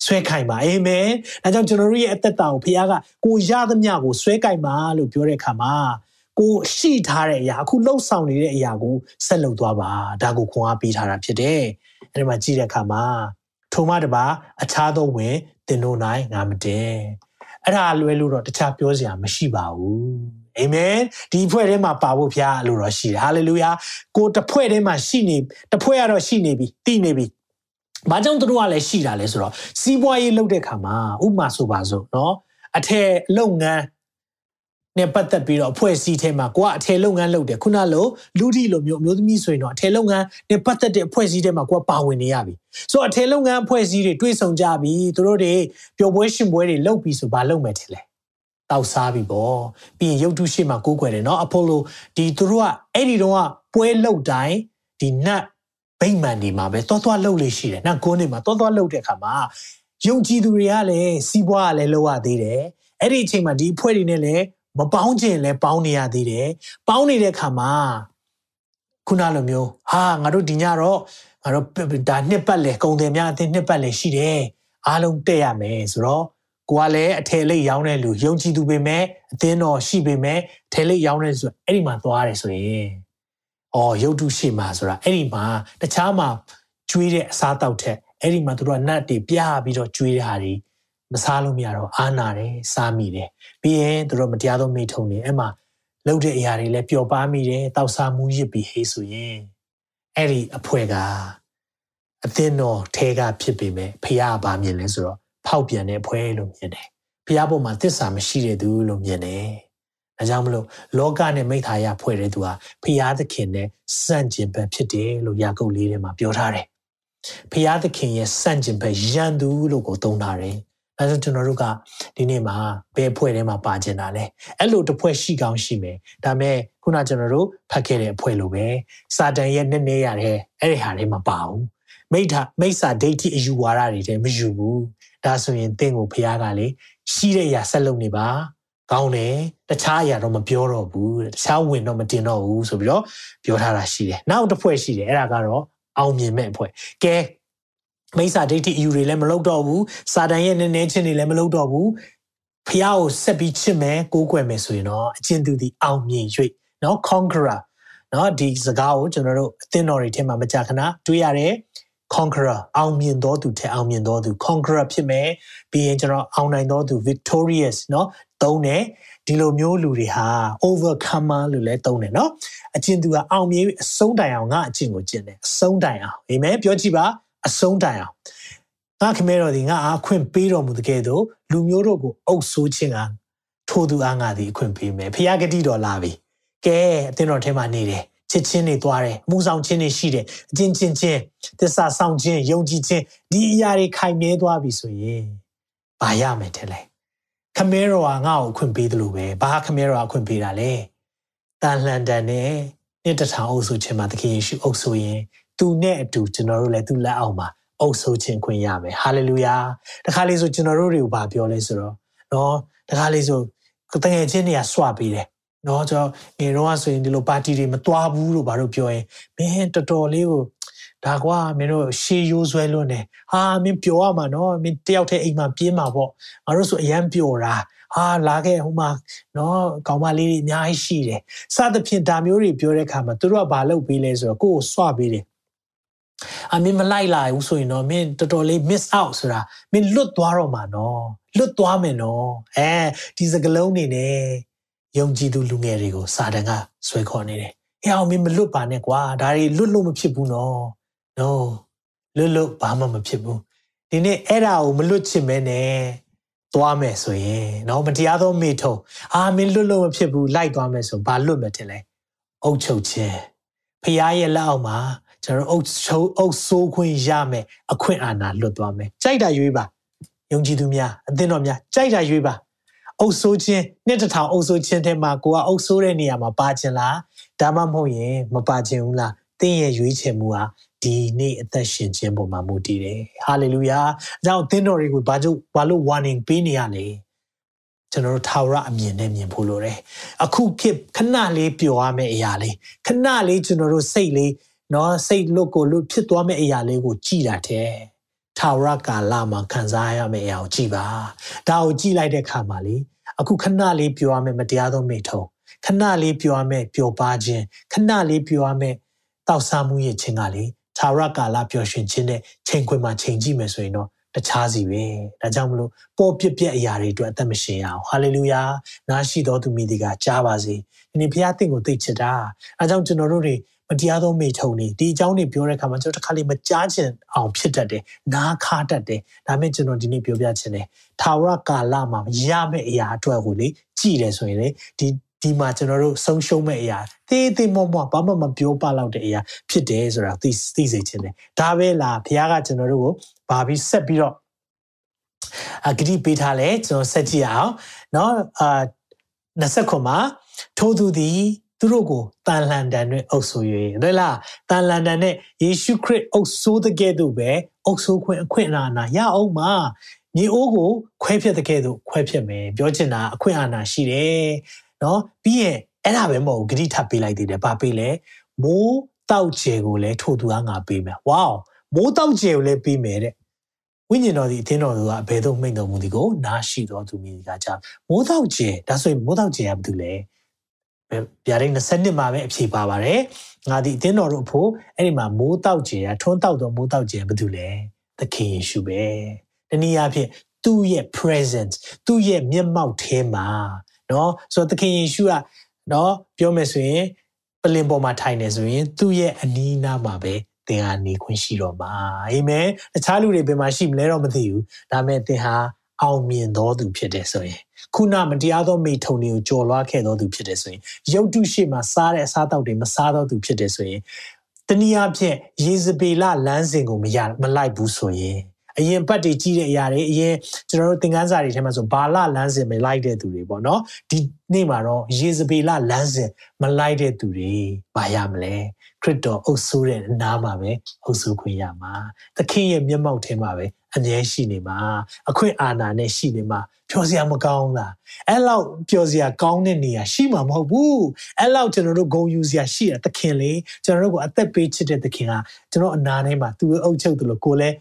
ဆွဲခိုင်ပါအာမင်ဒါကြောင့်ကျွန်တော်တို့ရဲ့အသက်တာကိုဘုရားကကိုရသမျှကိုဆွဲခိုင်ပါလို့ပြောတဲ့အခါမှာကိုရှိထားတဲ့အရာအခုလှုပ်ဆောင်နေတဲ့အရာကိုဆက်လုပ်သွားပါဒါကိုခွန်အားပေးထားတာဖြစ်တယ်အဲဒီမှာကြည့်တဲ့အခါမှာထုံမတပါအခြားသောဝင်တင်တို့နိုင်ငါမတင်အဲ့ဒါလွဲလို့တော့တခြားပြောစရာမရှိပါဘူးအာမင်ဒီဖွဲ့ထဲမှာပါဖို့ဖရားလို့တော့ရှိတယ်ဟာလေလုယာကိုတစ်ဖွဲ့ထဲမှာရှိနေတစ်ဖွဲ့ကတော့ရှိနေပြီတည်နေပြီ။ ဘာကြောင့်တို့ကလည်းရှိတာလဲဆိုတော့စီးပွားရေးလုပ်တဲ့ခါမှာဥပမာဆိုပါစို့เนาะအထည်လုပ်ငန်းနဲ့ပတ်သက်ပြီးတော့အဖွဲ့အစည်းထဲမှာကိုကအထည်လုပ်ငန်းလုပ်တယ်ခုနလိုလူဒီလိုမျိုးအမျိုးသမီးဆိုရင်တော့အထည်လုပ်ငန်းနဲ့ပတ်သက်တဲ့အဖွဲ့အစည်းထဲမှာကိုကပါဝင်နေရပြီဆိုတော့အထည်လုပ်ငန်းအဖွဲ့အစည်းတွေတွေ့ဆုံကြပြီသူတို့တွေပျော်ပွဲရှင်ပွဲတွေလုပ်ပြီးဆိုဘာလုပ်မယ်ထင်လဲတောက်စားပြီပေါ့ပြီးရင်ရုပ်တုရှိမှကိုးကွယ်တယ်เนาะအဖိုလိုဒီသူတို့ကအဲ့ဒီတော့ပွဲလုပ်တိုင်းဒီနတ် ဗိမာန်ဒီမှာပဲတောသွားလှုပ်လေးရှိတယ်။နောက်ကုန်းနေမှာတောသွားလှုပ်တဲ့အခါမှာယုံကြည်သူတွေကလည်းစီးပွားကလည်းလှုပ်ရသေးတယ်အဲ့ဒီအချိန်မှာဒီအဖွဲ့တွေနဲ့လည်းမပေါင်းခြင်းလည်းပေါင်းနေရသေးတယ်ပေါင်းနေတဲ့အခါမှာခုနလိုမျိုးဟာငါတို့ဒီညတော့ငါတို့ဒါနှစ်ပတ်လေကုံတယ်များအသင်းနှစ်ပတ်လေရှိတယ်အားလုံးတက်ရမယ်ဆိုတော့ကိုကလည်းအထယ်လေးရောင်းတဲ့လူယုံကြည်သူပေမဲ့အသင်းတော်ရှိပေမဲ့အထယ်လေးရောင်းတဲ့ဆိုအဲ့ဒီမှာသွားတယ်ဆိုရင် အော်ရုပ်တုရှိမှာဆိုတာအဲ့ဒီမှာတခြားမှာကျွေးတဲ့အစားတောက်ထက်အဲ့ဒီမှာသူတို့ကနတ်တွေပြပြီးတော့ကျွေးတဲ့ဟာတွေမစားလို့မရတော့အာနာတယ်စားမိတယ်ပြီးရင်သူတို့မတရားသောမိထုံနေအဲ့မှာလှုပ်တဲ့အရာတွေလည်းပျော်ပါမိတယ်တောက်စားမှုရစ်ပြီးဟေးဆိုရင်အဲ့ဒီအဖွဲကအသင်းတော်ထဲကဖြစ်ပေမဲ့ဖះပါမြင်လဲဆိုတော့ဖောက်ပြန်တဲ့ဖွဲလို့မြင်တယ်ဖះပေါ်မှာသစ္စာမရှိတဲ့သူလို့မြင်တယ် ဒါကြောင့်မလို့လောကနဲ့မိသားရဖွဲ့တဲ့သူဟာဖျားသခင်နဲ့စန့်ကျင်ဘက်ဖြစ်တယ်လို့ယာကုပ်လေးထဲမှာပြောထားတယ်။ဖျားသခင်ရဲ့စန့်ကျင်ဘက်ရန်သူလို့ကိုသုံးထားတယ်။အဲဒါကျွန်တော်တို့ကဒီနေ့မှာဘယ်ဖွဲ့ထဲမှာပါကျင်တာလဲ။အဲ့လိုတစ်ဖွဲ့ရှိကောင်းရှိမယ်။ဒါမဲ့ခုနကျွန်တော်တို့ဖတ်ခဲ့တဲ့အဖွဲ့လိုပဲစာတန်ရဲ့နည်းနည်းရတဲ့အဲ့ဒီဟာတွေမပါဘူး။မိထာမိစ္ဆာဒိဋ္ဌိအယူဝါဒတွေတည်းမယူဘူး။ဒါဆိုရင်တင့်ကိုဖျားကလေရှိတဲ့အရာဆက်လုပ်နေပါ။ ကောင်းတယ်တခြားအရာတော့မပြောတော့ဘူးတခြားဝင်တော့မတင်တော့ဘူးဆိုပြီးတော့ပြောထားတာရှိတယ်နောက်တစ်ဖွဲ့ရှိတယ်အဲ့ဒါကတော့အောင်မြင်မဲ့အဖွဲ့ကဲမိစ္ဆာဒိဋ္ဌိအယူတွေလည်းမလုပ်တော့ဘူးစာတန်ရဲ့နည်းနည်းချင်းတွေလည်းမလုပ်တော့ဘူးဖះကိုဆက်ပြီးချစ်မယ်ကိုးကွယ်မယ်ဆိုရင်တော့အကျဉ်သူဒီအောင်မြင်၍เนาะ conqueror เนาะဒီစကားကိုကျွန်တော်တို့အသင်းတော်တွေထဲမှာမကြာခဏတွေ့ရတယ် conqueror အောင်မြင်တော်သူထဲအောင်မြင်တော်သူ conqueror ဖြစ်မယ်ပြီးရင်ကျွန်တော်အောင်နိုင်တော်သူ victorious เนาะ သုံးတယ်ဒီလိုမျိုးလူတွေဟာ overcomer လို့လည်းသုံးတယ်เนาะအကျင့်သူကအောင်မြင်အဆုံးတိုင်အောင်ငါအကျင့်ကိုကျင့်တယ်အဆုံးတိုင်အောင်အာမင်ပြောကြည့်ပါအဆုံးတိုင်အောင်ငါခမဲတော်ဒီငါအခွင့်ပေးတော်မူတဲ့ကဲ့သို့လူမျိုးတို့ကိုအုပ်ဆိုးခြင်းကထိုသူအားငါသည်အခွင့်ပေးမယ်ဖျားကတိတော်လာပြီကဲအသင်တော်ထဲမှာနေတယ်ချစ်ချင်းတွေသွားတယ်မှုဆောင်ချင်းတွေရှိတယ်အချင်းချင်းချင်းသစ္စာဆောင်ခြင်းယုံကြည်ခြင်းဒီအရာတွေခိုင်မြဲသွားပြီဆိုရင်ဘာရမယ်တဲ့လဲ ခမဲတော်ကငါ့ကိုအခွင့်ပေးတယ်လို့ပဲဘာခမဲတော်ကအခွင့်ပေးတာလဲတန်လှန်တန်နဲ့နှစ်တထောင်အုပ်စုချင်းမှာသခင်ယေရှုအုပ်စုရင်သူနဲ့အတူကျွန်တော်တို့လည်းသူ့လက်အောက်မှာအုပ်ဆိုခြင်းခွင့်ရမယ်ဟာလေလုယာတခါလေးဆိုကျွန်တော်တို့တွေကိုဗာပြောလဲဆိုတော့နော်တခါလေးဆိုတကယ်ချင်းတွေကစွပေးတယ်နော်ကျွန်တော်ငယ်တော့ဆိုရင်ဒီလိုပါတီတွေမသွားဘူးလို့ဘာလို့ပြောရင်မင်းတော်တော်လေးကို ဒါကွာမင်းတို့ရှေးရိုးဆွဲလွန်းတယ်ဟာမင်းပျော်ရမှာနော်မင်းတယောက်တည်းအိမ်မှာပြေးမှာပေါ့ငါတို့ဆိုအရန်ပျော်တာဟာလာခဲ့ဟိုမှာနော်ကောင်မလေးတွေအများကြီးရှိတယ်စသဖြင့်ဒါမျိုးတွေပြောတဲ့အခါမှာသူတို့ကဘာလုပ်ပေးလဲဆိုတော့ကိုယ့်ကိုစွပေးတယ်အမင်းမလိုက်လာဘူးဆိုရင်တော့မင်းတော်တော်လေး miss out ဆိုတာမင်းလွတ်သွားတော့မှာနော်လွတ်သွားမယ်နော်အဲဒီစကလုံးနေနဲ့ယုံကြည်သူလူငယ်တွေကိုစာတန်ကဆွဲခေါ်နေတယ်။ဟဲ့အောင်မင်းမလွတ်ပါနဲ့ကွာဒါတွေလွတ်လို့မဖြစ်ဘူးနော်။ no လွတ်လို့ဘာမှမဖြစ်ဘူး။ဒီနေ့အဲ့ဒါကိုမလွတ်ချင်မဲနဲ့သွားမယ်ဆိုရင်နော်မတရားသောမိထုံအာမင်းလွတ်လို့မဖြစ်ဘူးလိုက်သွားမယ်ဆိုဘာလွတ်မယ်တင်လဲ။အုတ်ချုပ်ခြင်းဖရားရဲ့လက်အောက်မှာကျွန်တော်အုတ်ချုပ်အုတ်ဆိုးခွင့်ရမယ်အခွင့်အာဏာလွတ်သွားမယ်။ကြိုက်တာရွေးပါ။ယုံကြည်သူများအသင်းတော်များကြိုက်တာရွေးပါအုပ်ဆိုးခြင်းနှစ်တစ်ထောင်အုပ်ဆိုးခြင်းထဲမှာကိုကအုပ်ဆိုးတဲ့နေရာမှာပါခြင်းလားဒါမှမဟုတ်ရင်မပါခြင်းဘူးလားတင်းရဲ့ရွေးချယ်မှုဟာ ဒီနေ့အသက်ရှင်ခြင်းပေါ်မှာမူတည်တယ်ဟာလေလုယာအကြောင်းသင်းတော်တွေကိုဘာလို့ဘာလို့ warning ပေးနေရလဲကျွန်တော်တို့ထာဝရအမြင်နဲ့မြင်ဖို့လိုတယ်အခုခေတ်ခဏလေးပျော်ရမယ့်အရာလေးခဏလေးကျွန်တော်တို့စိတ်လေးနော်စိတ်လွတ်ကိုလွတ်ဖြစ်သွားမယ့်အရာလေးကိုကြည်တာတဲ့ထာဝရကာလမှာခံစားရမယ့်အရာကိုကြည်ပါဒါကိုကြည်လိုက်တဲ့အခါမှာလေအခုခဏလေးပြောရမယ်မတရားသောမိထုံခဏလေးပြောရမယ်ပျော်ပါခြင်းခဏလေးပြောရမယ်တောက်စားမှုရဲ့ခြင်းကလေ ထာဝရကာလပျော်ရွှင်ခြင်းနဲ့ချိန်ခွင်မှာချိန်ကြည့်မယ်ဆိုရင်တော့တခြားစီပဲဒါကြောင့်မလို့ပေါ်ပြပြအရာတွေအတွက်အသက်မရှင်ရအောင်ဟာလေလုယာနားရှိတော်သူမိဒီကကြားပါစေဒီနေ့ဘုရားတင့်ကိုသိချစ်တာအဲကြောင့်ကျွန်တော်တို့တွေမတရားသောမိထုံနေဒီအကြောင်းတွေပြောတဲ့အခါမှာကျွန်တော်တစ်ခါလေးမကြားချင်အောင်ဖြစ်တတ်တယ်နားခါတတ်တယ်ဒါမဲ့ကျွန်တော်ဒီနေ့ပြောပြချင်တယ်ထာဝရကာလမှာရမယ့်အရာအတွက်ကိုလေကြည်တယ်ဆိုရင်လေဒီ ဒီမှာကျွန်တော်တို့ဆုံးရှုံးမဲ့အရာသေးသေးမောမောဘာမှမပြောပါတော့တဲ့အရာဖြစ်တယ်ဆိုတာသိသိစေချင်တယ်ဒါပဲလားဘုရားကကျွန်တော်တို့ကိုဘာပြီးဆက်ပြီးတော့အဂတိပေးထားလဲကျွန်တော်ဆက်ကြည့်အောင်เนาะအာ20ခုမှာထိုးသူသည်သူတို့ကိုတန်လန်တန်နဲ့အုပ်ဆို၍ဟုတ်လားတန်လန်တန်နဲ့ယေရှုခရစ်အုပ်ဆိုးတဲ့ကဲ့သို့ပဲအုပ်ဆိုးခွင့်အခွင့်အာဏာရအောင်မှာ မြေအိုးကိုခွဲဖြတ်တဲ့ကဲ့သို့ခွဲဖြတ်မယ်ပြောချင်တာအခွင့်အာဏာရှိတယ် နော်ပြီးရင်အဲ့ဒါပဲမဟုတ်ဂတိထပ်ပေးလိုက်သေးတယ်ဘာပေးလဲမိုးတောက်ကျယ်ကိုလည်းထို့သူကငါပေးမယ်ဝေါမိုးတောက်ကျယ်ကိုလည်းပေးမယ်တဲ့ဝိညာဉ်တော်ဒီအသင်းတော်သူကအဘယ်သို့မိန့်တော်မူသည်ကိုနားရှိတော်သူမြည်ကကြမိုးတောက်ကျယ်ဒါဆိုရင်မိုးတောက်ကျယ်ကဘာတူလဲဗျာဒိတ်20မှာပဲအဖြေပါပါတယ်ငါဒီအသင်းတော်တို့အဖို့အဲ့ဒီမှာမိုးတောက်ကျယ်ကထွန်းတောက်တော်မိုးတောက်ကျယ်ဘာတူလဲသခင်ယေရှုပဲတနည်းအားဖြင့်သူ့ရဲ့ presence သူ့ရဲ့မျက်မှောက်ထဲမှာ နော်ဆိုတော့သခင်ယေရှုကနော်ပြောမယ်ဆိုရင်ပလင်ပေါ်မှာထိုင်နေဆိုရင် သူ့ရဲ့အနီးအနားမှာပဲသင်ဟာနေခွင့်ရှိတော့မှာအာမင်တခြားလူတွေဘယ်မှာရှိမလဲတော့မသိဘူးဒါပေမဲ့သင်ဟာအောင်မြင်တော်သူဖြစ်တယ်ဆိုရင်ခုနမတရားသောမိထုံတွေကိုကြော်လွားခဲ့တော်သူဖြစ်တယ်ဆိုရင်ရုတ်တုရှိမှစားတဲ့အစားအသောက်တွေမစားတော်သူဖြစ်တယ်ဆိုရင်တနည်းအားဖြင့်ရေစပေလလမ်းစဉ်ကိုမရမလိုက်ဘူးဆိုရင် အရင်ပတ်တွေကြီးတဲ့အရာတွေအရင်ကျွန်တော်တို့သင်ခန်းစာတွေထဲမှာဆိုဘာလလမ်းစဉ်မလိုက်တဲ့သူတွေပေါ့နော်ဒီနေ့မှာတော့ယေဇဗေလလမ်းစဉ်မလိုက်တဲ့သူတွေဘာရမလဲခရစ်တော်အုပ်ဆိုးတဲ့အနားမှာပဲအုပ်ဆိုးခွင့်ရမှာသခင်ရဲ့မျက်မှောက်ထဲမှာပဲအမြဲရှိနေမှာအခွင့်အာဏာနဲ့ရှိနေမှာပျော်စရာမကောင်းလားအဲ့လောက်ပျော်စရာကောင်းတဲ့နေရာရှိမှာမဟုတ်ဘူးအဲ့လောက်ကျွန်တော်တို့ဂုဏ်ယူစရာရှိတဲ့သခင်လေကျွန်တော်တို့ကိုအသက်ပေးချစ်တဲ့သခင်ကကျွန်တော်အနာထဲမှာသူ့အုပ်ချုပ်တယ်လို့ကိုလည်း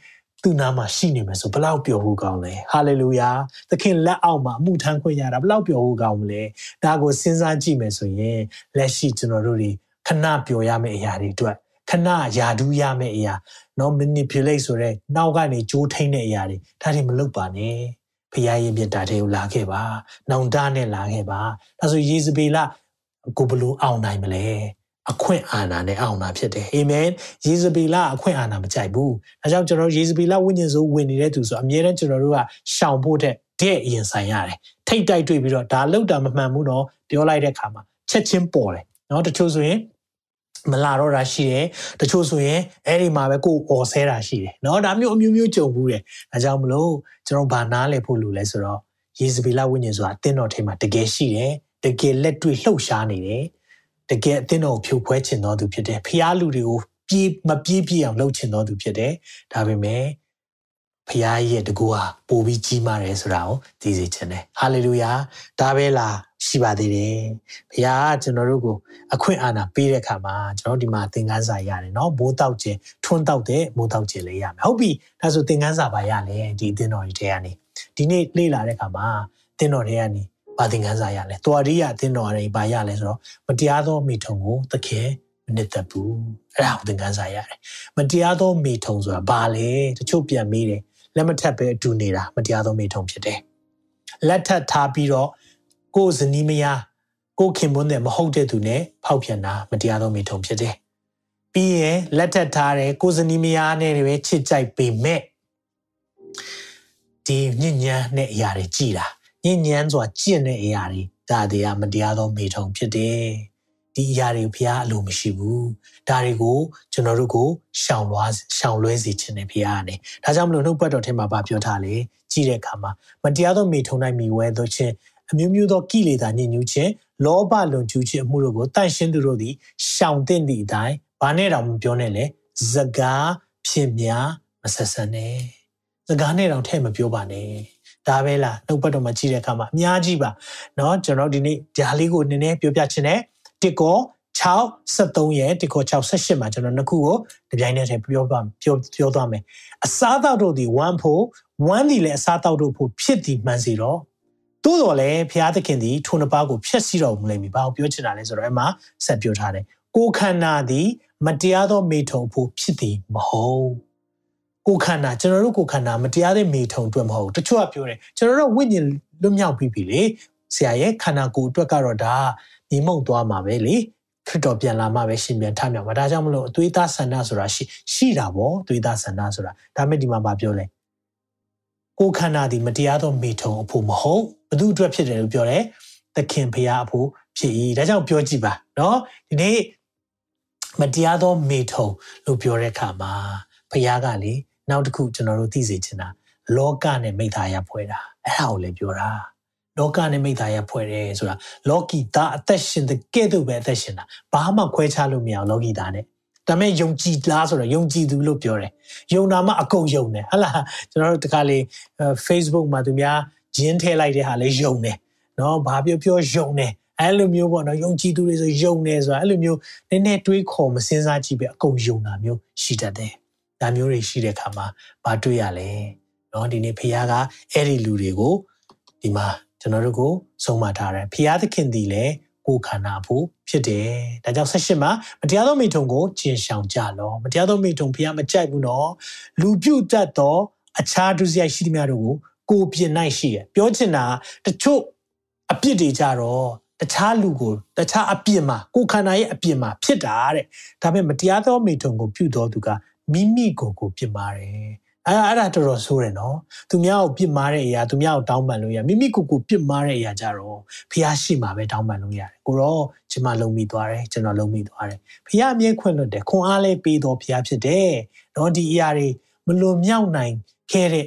သူ့နားမှာရှိနေမယ်ဆိုဘလောက်ပျော်ဖို့ကောင်းလဲဟာလေလုယာသခင်လက်အောက်မှာအမှုထမ်းခွင့်ရတာဘလောက်ပျော်ဖို့ကောင်းမလဲဒါကိုစဉ်းစားကြည့်မယ်ဆိုရင်လက်ရှိကျွန်တော်တို့တွေခဏပျော်ရမယ့်အရာတွေအတွက်ခဏယာဒူးရမယ့်အရာနော် manipulate ဆိုတဲ့နောက်ကနေကြိုးထိန်တဲ့အရာတွေဒါတွေမလုပ်ပါနဲ့ဖခင်ရဲ့မြတ်တာတွေကိုလာခဲ့ပါနောင်တနဲ့လာခဲ့ပါဒါဆိုယေဇဗေလကိုဘလို့အောင်နိုင်မလဲ အခွင့်အာဏာနဲ့အောင်တာဖြစ်တယ်အာမင်ယေဇဗေလအခွင့်အာဏာမကြိုက်ဘူးဒါကြောင့်ကျွန်တော်ယေဇဗေလဝိညာဉ်ဆိုဝင်နေတဲ့သူဆိုအမြဲတမ်းကျွန်တော်တို့ကရှောင်ဖို့တဲ့တဲ့အရင်ဆိုင်ရတယ်ထိတ်တိုက်တွေ့ပြီးတော့ဒါလောက်တာမမှန်ဘူးတော့ပြောလိုက်တဲ့အခါမှာချက်ချင်းပေါ်တယ်เนาะတချို့ဆိုရင်မလာတော့တာရှိတယ်တချို့ဆိုရင်အဲ့ဒီမှာပဲကိုယ်អော်ဆဲတာရှိတယ်เนาะဒါမျိုးအမျိုးမျိုးကြုံဘူးတယ်ဒါကြောင့်မလို့ကျွန်တော်ဗာနားလေဖို့လူလဲဆိုတော့ယေဇဗေလဝိညာဉ်ဆိုတာအသင်းတော်ထဲမှာတကယ်ရှိတယ်တကယ်လက်တွေ့လှုပ်ရှားနေတယ် တကယ်အသင်းတော်ဖြိုခွဲခြင်းတော်သူဖြစ်တယ်ဖျားလူတွေကိုပြေးမပြေးပြေးအောင်လှုပ်ခြင်းတော်သူဖြစ်တယ်ဒါပေမဲ့ဖျားရဲ့တကူဟာပိုပြီးကြီးမားတယ်ဆိုတာကိုသိစေချင်တယ်ဟာလေလုယာဒါပဲလားရှိပါသေးတယ်ဘုရားကကျွန်တော်တို့ကိုအခွင့်အာဏာပေးတဲ့အခါမှာကျွန်တော်ဒီမှာသင်ခန်းစာရတယ်เนาะမိုးတောက်ခြင်းထွန်းတောက်တဲ့မိုးတောက်ခြင်းလေးရမယ်ဟုတ်ပြီဒါဆိုသင်ခန်းစာပါရလေဒီအသင်းတော်ကြီးထဲကနေဒီနေ့လေ့လာတဲ့အခါမှာအသင်းတော်ထဲကနေ ဘာသင်ခန်းစာရလဲတော်ရီးရအသင်းတော်တွေဘာရလဲဆိုတော့မတရားသောမိထုံကိုသခင်မနစ်သက်ဘူးအဲ့ဒါကိုသင်ခန်းစာရတယ်မတရားသောမိထုံဆိုတာဘာလဲတချို့ပြန်မေးတယ်လက်မထပ်ပဲအတူနေတာမတရားသောမိထုံဖြစ်တယ်လက်ထပ်ထားပြီးတော့ကိုယ်ဇနီးမယားကိုခင်မွန်းတဲ့မဟုတ်တဲ့သူနဲ့ဖောက်ပြန်တာမတရားသောမိထုံဖြစ်တယ်။ပြီးရင်လက်ထပ်ထားတဲ့ကိုယ်ဇနီးမယားနဲ့ပဲချစ်ကြိုက်ပေမဲ့ဒီညဉ့်ညမ်းတဲ့အရာတွေကြည်တာ ညဉ့်ညမ်းစွာကျင့်တဲ့အရာတွေဒါတွေကမတရားသောမိထုံဖြစ်တယ်။ဒီအရာတွေဘုရားအလိုမရှိဘူး။ဒါတွေကိုကျွန်တော်တို့ကိုရှောင်လွှားရှောင်လွှဲစေခြင်းနဲ့ဘုရားကနေ။ဒါကြောင့်မလို့နှုတ်ပတ်တော်ထဲမှာဗာပြောထားလေကြည့်တဲ့အခါမှာမတရားသောမိထုံတိုင်းမိဝဲသောခြင်းအမျိုးမျိုးသောကိလေသာညစ်ညူးခြင်းလောဘလွန်ကျူးခြင်းအမှုတို့ကိုတန့်ရှင်းသူတို့သည်ရှောင်သင့်သည့်အတိုင်းဘာနဲ့တောင်မပြောနဲ့လေစကားဖြစ်များမဆက်ဆံနဲ့စကားနဲ့တောင်ထဲ့မပြောပါနဲ့ ဒါပဲလားနှုတ်ပတ်တော်မှာကြည့်တဲ့အခါမှာအများကြီးပါเนาะကျွန်တော်ဒီနေ့ဒါလေးကိုနည်းနည်းပြောပြချင်တယ်တစ်ကော6 73ရဲ့တစ်ကော6 78မှာကျွန်တော်နှစ်ခုကိုဒီပြိုင်နဲ့ထဲပြောပါပြောပြောသွားမယ်အစားတောက်တို့ဒီ1ဖို့1ဒီလည်းအစားတောက်တို့ဖို့ဖြစ်ဒီမှန်စီတော့သို့တော်လည်းဘုရားသခင်သည်ထိုနှစ်ပါးကိုဖျက်ဆီးတော်မူလိမ့်မည်။ဘာကိုပြောချင်တာလဲဆိုတော့အဲ့မှာဆက်ပြောထားတယ်။ကိုခန္ဓာသည်မတရားသောမေထုံဖို့ဖြစ်သည်မဟုတ်။ ကိုခန္ဓာကျွန်တော်တို့ကိုခန္ဓာမတရားတဲ့မေထုံအတွက်မဟုတ်။တချို့ကပြောတယ်ကျွန်တော်တို့ဝိညာဉ်လွတ်မြောက်ပြီးပြီလေ။ဆရာရဲ့ခန္ဓာကိုယ်အတွက်ကတော့ဒါညီမုံသွားမှာပဲလေ။ခရစ်တော်ပြန်လာမှပဲရှင်ပြန်ထမြောက်မှာဒါကြောင့်မလို့အသွေးသားဆန္ဒဆိုတာရှိရှိတာပေါ့အသွေးသားဆန္ဒဆိုတာဒါမဲ့ဒီမှာမပြောလဲကိုခန္ဓာဒီမတရားသောမေထုံအဖို့မဟုတ်ဘသူအတွက်ဖြစ်တယ်လို့ပြောတယ်သခင်ဖရာအဖို့ဖြစ်၏ဒါကြောင့်ပြောကြည့်ပါเนาะဒီနေ့မတရားသောမေထုံလို့ပြောတဲ့အခါမှာဖရာကလေ နောက်တစ်ခုကျွန်တော်တို့သိစေချင်တာလောကနဲ့မိသားရဖွဲ့တာအဲ့ဒါကိုလည်းပြောတာလောကနဲ့မိသားရဖွဲ့တယ်ဆိုတာလောကီသားအသက်ရှင်တဲ့ကဲ့သို့ပဲအသက်ရှင်တာဘာမှခွဲခြားလို့မရအောင်လောကီသားနဲ့ဒါပေမဲ့ယုံကြည်လားဆိုတော့ယုံကြည်သူလို့ပြောတယ်ယုံတာမှအကုန်ယုံတယ်ဟဟလားကျွန်တော်တို့တခါလေ Facebook မှာသူများဂျင်းထည့်လိုက်တဲ့ဟာလေးယုံတယ်နော်ဘာပြောပြောယုံတယ်အဲ့လိုမျိုးပေါ့နော်ယုံကြည်သူတွေဆိုယုံနေဆိုတာအဲ့လိုမျိုးနည်းနည်းတွေးခေါ်မစင်စားကြည့်ပဲအကုန်ယုံတာမျိုးရှိတတ်တယ် ဒါမျိုးတွေရှိတဲ့အခါမှာဘာတွေ့ရလဲနော်ဒီနေ့ဖခင်ကအဲ့ဒီလူတွေကိုဒီမှာကျွန်တော်တို့ကိုဆုံးမထားတယ်ဖခင်သခင်သည်လည်းကိုယ်ခန္ဓာဖို့ဖြစ်တယ်။ဒါကြောင့်ဆက်ရှင်မှာမတရားသောမိထုံကိုကျင်ဆောင်ကြလော။မတရားသောမိထုံဖះမကြိုက်ဘူးနော်။လူပြုတ်တတ်သောအခြားဒုစရိုက်ရှိသမျှတို့ကိုကိုပြစ်နိုင်ရှိတယ်။ပြောချင်တာတချို့အပြစ်တွေကြတော့တခြားလူကိုတခြားအပြစ်မှာကိုခန္ဓာရဲ့အပြစ်မှာဖြစ်တာတဲ့။ဒါပေမဲ့မတရားသောမိထုံကိုပြုတော်သူက မိမိကိုယ်ကိုပြစ်မှာတယ်။အဲ့အဲ့ဒါတော်တော်ဆိုးတယ်နော်သူများကိုပြစ်မာတဲ့အရာသူများကိုတောင်းပန်လို့ရမိမိကိုယ်ကိုပြစ်မာတဲ့အရာကြတော့ဖះရှိမှာပဲတောင်းပန်လို့ရတယ်ကိုတော့ကျွန်မလုံမိသွားတယ်ကျွန်တော်လုံမိသွားတယ်ဖះအမြဲခွင့်လွတ်တယ်ခွန်အားလေးပေးတော်ဖះဖြစ်တယ်နော်ဒီအရာတွေမလွန်မြောက်နိုင်ခဲ့တဲ့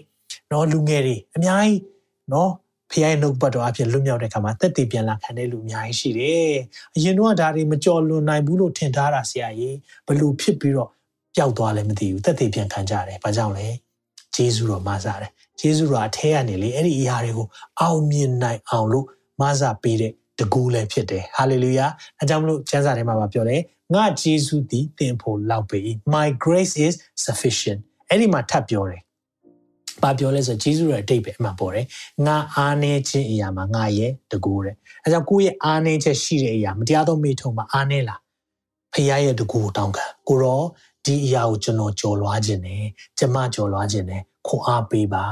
နော်လူငယ်တွေအများကြီးနော်ဖះရဲ့နှုတ်ပတ်တော်အဖြစ်လွတ်မြောက်တဲ့ခါမှာတက်တည်ပြန်လာခံတဲ့လူအများကြီးရှိတယ်အရင်တော့ဒါတွေမကြော်လွန်နိုင်ဘူးလို့ထင်ထားတာဆရာကြီးဘလို့ဖြစ်ပြီးတော့ ပျောက်သွားလည်းမသိဘူးတက်တည်ပြန်ခံကြတယ်ဘာကြောင့်လဲဂျေဇုတော်မဆာတယ်ဂျေဇုတော်အထဲကနေလေအဲ့ဒီအရာတွေကိုအောင်မြင်နိုင်အောင်လို့မဆာပေးတဲ့တကူလည်းဖြစ်တယ်ဟာလေလုယာအဲကြောင့်မလို့ကျမ်းစာထဲမှာပြောတယ်ငါဂျေဇုသည်သင်ဖို့လောက်ပေ my grace is sufficient အဲ့ဒီမှာထပ်ပြောတယ်ဘာပြောလဲဆိုဂျေဇုရဲ့အတိတ်ပဲအမှပေါ်တယ်ငါအားနေခြင်းအရာမှာငါရဲ့တကူတဲ့အဲကြောင့်ကိုယ့်ရဲ့အားနေချက်ရှိတဲ့အရာမတရားသောမိထုံမှာအားနေလားဖခင်ရဲ့တကူတောင်းခံကိုရော ဒီအရာကိုကျွန်တော်ကြော်လွားခြင်းနဲ့ကျမကြော်လွားခြင်းနဲ့ခွန်အားပေးပါ